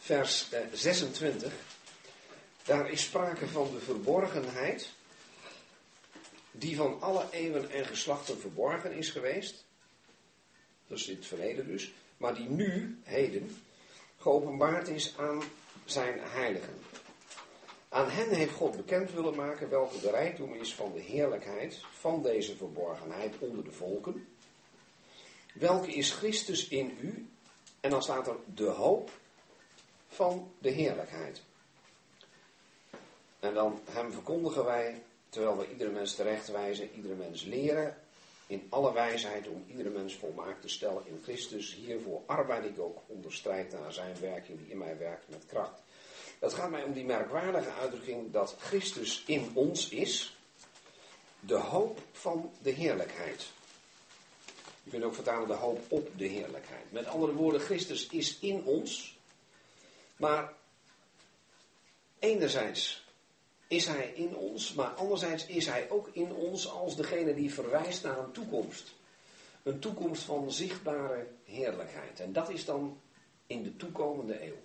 [SPEAKER 1] Vers eh, 26. Daar is sprake van de verborgenheid die van alle eeuwen en geslachten verborgen is geweest. Dat is in het verleden dus. Maar die nu, heden, geopenbaard is aan zijn heiligen. Aan hen heeft God bekend willen maken welke de rijkdom is van de heerlijkheid van deze verborgenheid onder de volken. Welke is Christus in u? En dan staat er de hoop van de heerlijkheid. En dan hem verkondigen wij, terwijl we iedere mens terechtwijzen, iedere mens leren, in alle wijsheid om iedere mens volmaakt te stellen in Christus. Hiervoor arbeid ik ook onder strijd naar zijn werking die in mij werkt met kracht. Het gaat mij om die merkwaardige uitdrukking dat Christus in ons is, de hoop van de heerlijkheid. Je kunt ook vertalen de hoop op de heerlijkheid. Met andere woorden, Christus is in ons, maar enerzijds is hij in ons, maar anderzijds is hij ook in ons als degene die verwijst naar een toekomst. Een toekomst van zichtbare heerlijkheid. En dat is dan in de toekomende eeuw.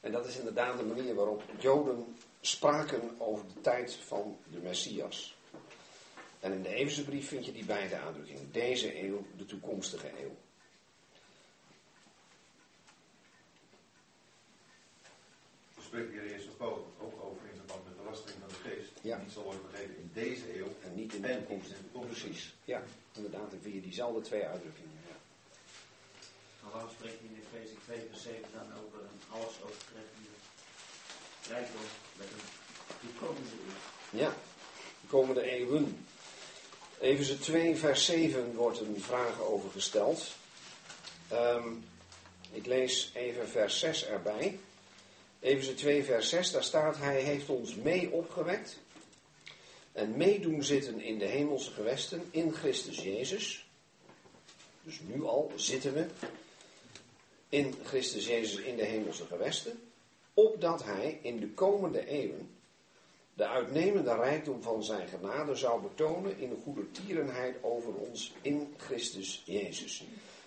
[SPEAKER 1] En dat is inderdaad de manier waarop Joden spraken over de tijd van de Messias. En in de Efezebrief vind je die beide uitdrukkingen. Deze eeuw, de toekomstige eeuw.
[SPEAKER 3] We spreken hier eerst ook over in verband met de lastering van de geest.
[SPEAKER 1] Ja.
[SPEAKER 3] Die niet zal worden vergeten in deze eeuw.
[SPEAKER 1] En niet in de
[SPEAKER 3] En
[SPEAKER 1] toekomst.
[SPEAKER 3] in de toekomst.
[SPEAKER 1] Precies. Ja, inderdaad. Dan vind je diezelfde twee uitdrukkingen.
[SPEAKER 6] Maar waarom spreekt hij in Efeze 2 vers 7 dan over een alles overtreffende rijkdom met een toekomende eeuw?
[SPEAKER 1] Ja, de komende eeuwen. Efeze 2, vers 7 wordt een vraag over gesteld. Ehm, ik lees even vers 6 erbij. Efeze 2, vers 6, daar staat: Hij heeft ons mee opgewekt en meedoen zitten in de hemelse gewesten in Christus Jezus. Dus nu al zitten we in Christus Jezus in de hemelse gewesten, opdat Hij in de komende eeuwen de uitnemende rijkdom van zijn genade zou betonen in de goede tierenheid over ons in Christus Jezus.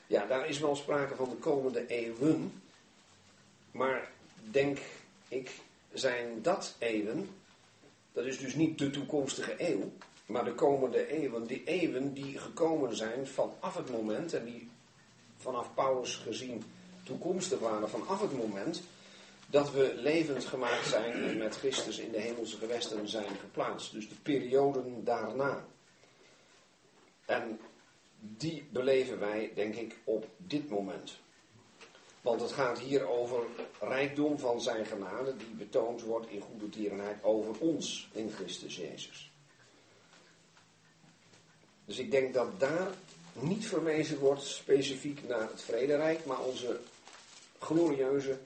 [SPEAKER 1] Ja, daar is wel sprake van de komende eeuwen, maar denk ik, zijn dat eeuwen, dat is dus niet de toekomstige eeuw, maar de komende eeuwen, die eeuwen die gekomen zijn vanaf het moment, en die vanaf Paulus gezien toekomstig waren, vanaf het moment dat we levend gemaakt zijn en met Christus in de hemelse gewesten zijn geplaatst. Dus de perioden daarna. En die beleven wij, denk ik, op dit moment. Want het gaat hier over rijkdom van zijn genade die betoond wordt in goede tierenheid over ons in Christus Jezus. Dus ik denk dat daar niet verwezen wordt specifiek naar het vrederijk, maar onze glorieuze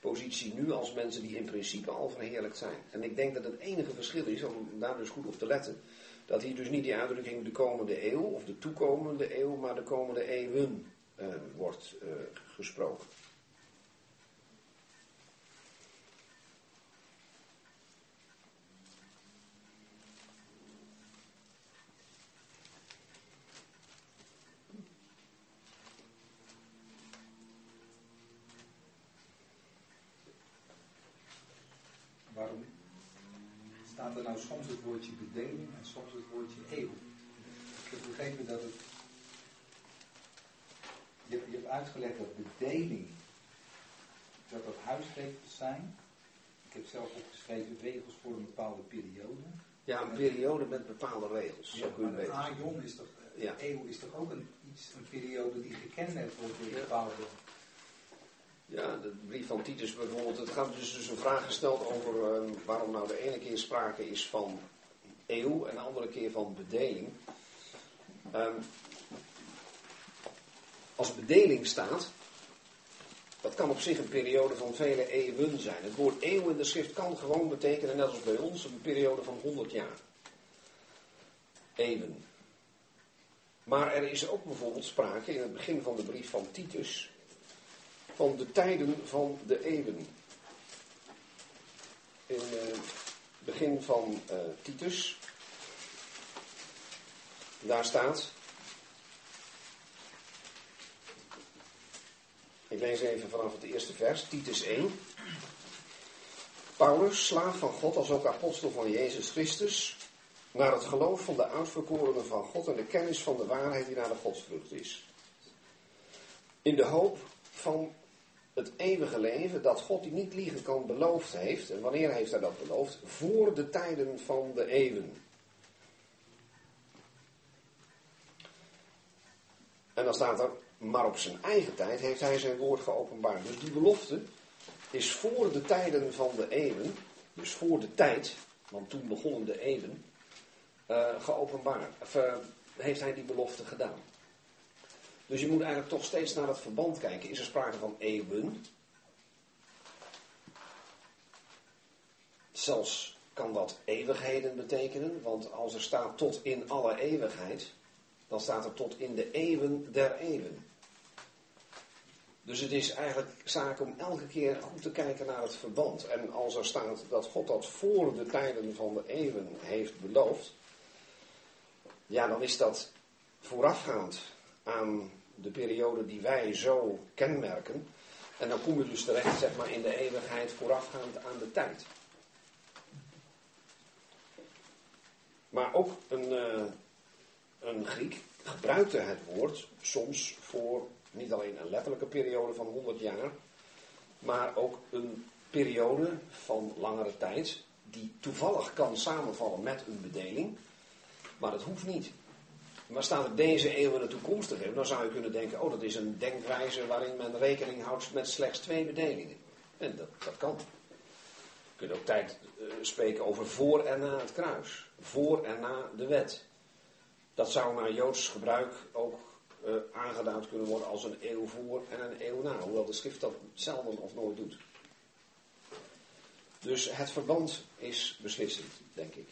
[SPEAKER 1] positie nu als mensen die in principe al verheerlijkt zijn. En ik denk dat het enige verschil is, om daar dus goed op te letten, dat hier dus niet die uitdrukking de komende eeuw of de toekomende eeuw, maar de komende eeuwen uh, wordt uh, gesproken.
[SPEAKER 5] Woordje bedeling en soms het woordje eeuw? Ik heb begrepen dat het. Je hebt, je hebt uitgelegd dat bedeling, dat dat huisregels zijn. Ik heb zelf opgeschreven regels voor een bepaalde periode.
[SPEAKER 1] Ja, een periode met bepaalde regels. Zo je het
[SPEAKER 5] Maar een aion is toch,
[SPEAKER 1] Ja.
[SPEAKER 5] eeuw is toch ook een, iets, een periode die gekenmerkt wordt door
[SPEAKER 1] Ja.
[SPEAKER 5] bepaalde
[SPEAKER 1] Ja, de brief van Titus bijvoorbeeld. Het gaat dus, dus een vraag gesteld over eh, waarom nou de ene keer sprake is van eeuw en de andere keer van bedeling. Ehm, als bedeling staat, dat kan op zich een periode van vele eeuwen zijn. Het woord eeuw in de schrift kan gewoon betekenen, net als bij ons, een periode van 100 jaar. Eeuwen. Maar er is ook bijvoorbeeld sprake in het begin van de brief van Titus van de tijden van de eeuwen. In het begin van eh, Titus, daar staat, ik lees even vanaf het eerste vers, Titus 1. Paulus, slaaf van God als ook apostel van Jezus Christus, naar het geloof van de uitverkorenen van God en de kennis van de waarheid die naar de godsvrucht is. In de hoop van het eeuwige leven dat God die niet liegen kan beloofd heeft. En wanneer heeft hij dat beloofd? Voor de tijden van de eeuwen. En dan staat er, maar op zijn eigen tijd heeft hij zijn woord geopenbaard. Dus die belofte is voor de tijden van de eeuwen, dus voor de tijd, want toen begonnen de eeuwen, eh, geopenbaard. Of, eh, heeft hij die belofte gedaan. Dus je moet eigenlijk toch steeds naar het verband kijken. Is er sprake van eeuwen? Zelfs kan dat eeuwigheden betekenen, want als er staat tot in alle eeuwigheid, dan staat er tot in de eeuwen der eeuwen. Dus het is eigenlijk zaak om elke keer goed te kijken naar het verband. En als er staat dat God dat voor de tijden van de eeuwen heeft beloofd, ja, dan is dat voorafgaand aan de periode die wij zo kenmerken. En dan kom je dus terecht zeg maar, in de eeuwigheid voorafgaand aan de tijd. Maar ook een, eh, een Griek gebruikte het woord soms voor niet alleen een letterlijke periode van 100 jaar, maar ook een periode van langere tijd die toevallig kan samenvallen met een bedeling. Maar dat hoeft niet. Maar staat er deze eeuw en de toekomstige dan zou je kunnen denken, oh dat is een denkwijze waarin men rekening houdt met slechts twee bedelingen. En dat, dat kan. Je kunt ook tijd eh, spreken over voor en na het kruis. Voor en na de wet. Dat zou naar Joods gebruik ook eh, aangeduid kunnen worden als een eeuw voor en een eeuw na. Hoewel de schrift dat zelden of nooit doet. Dus het verband is beslissend, denk ik.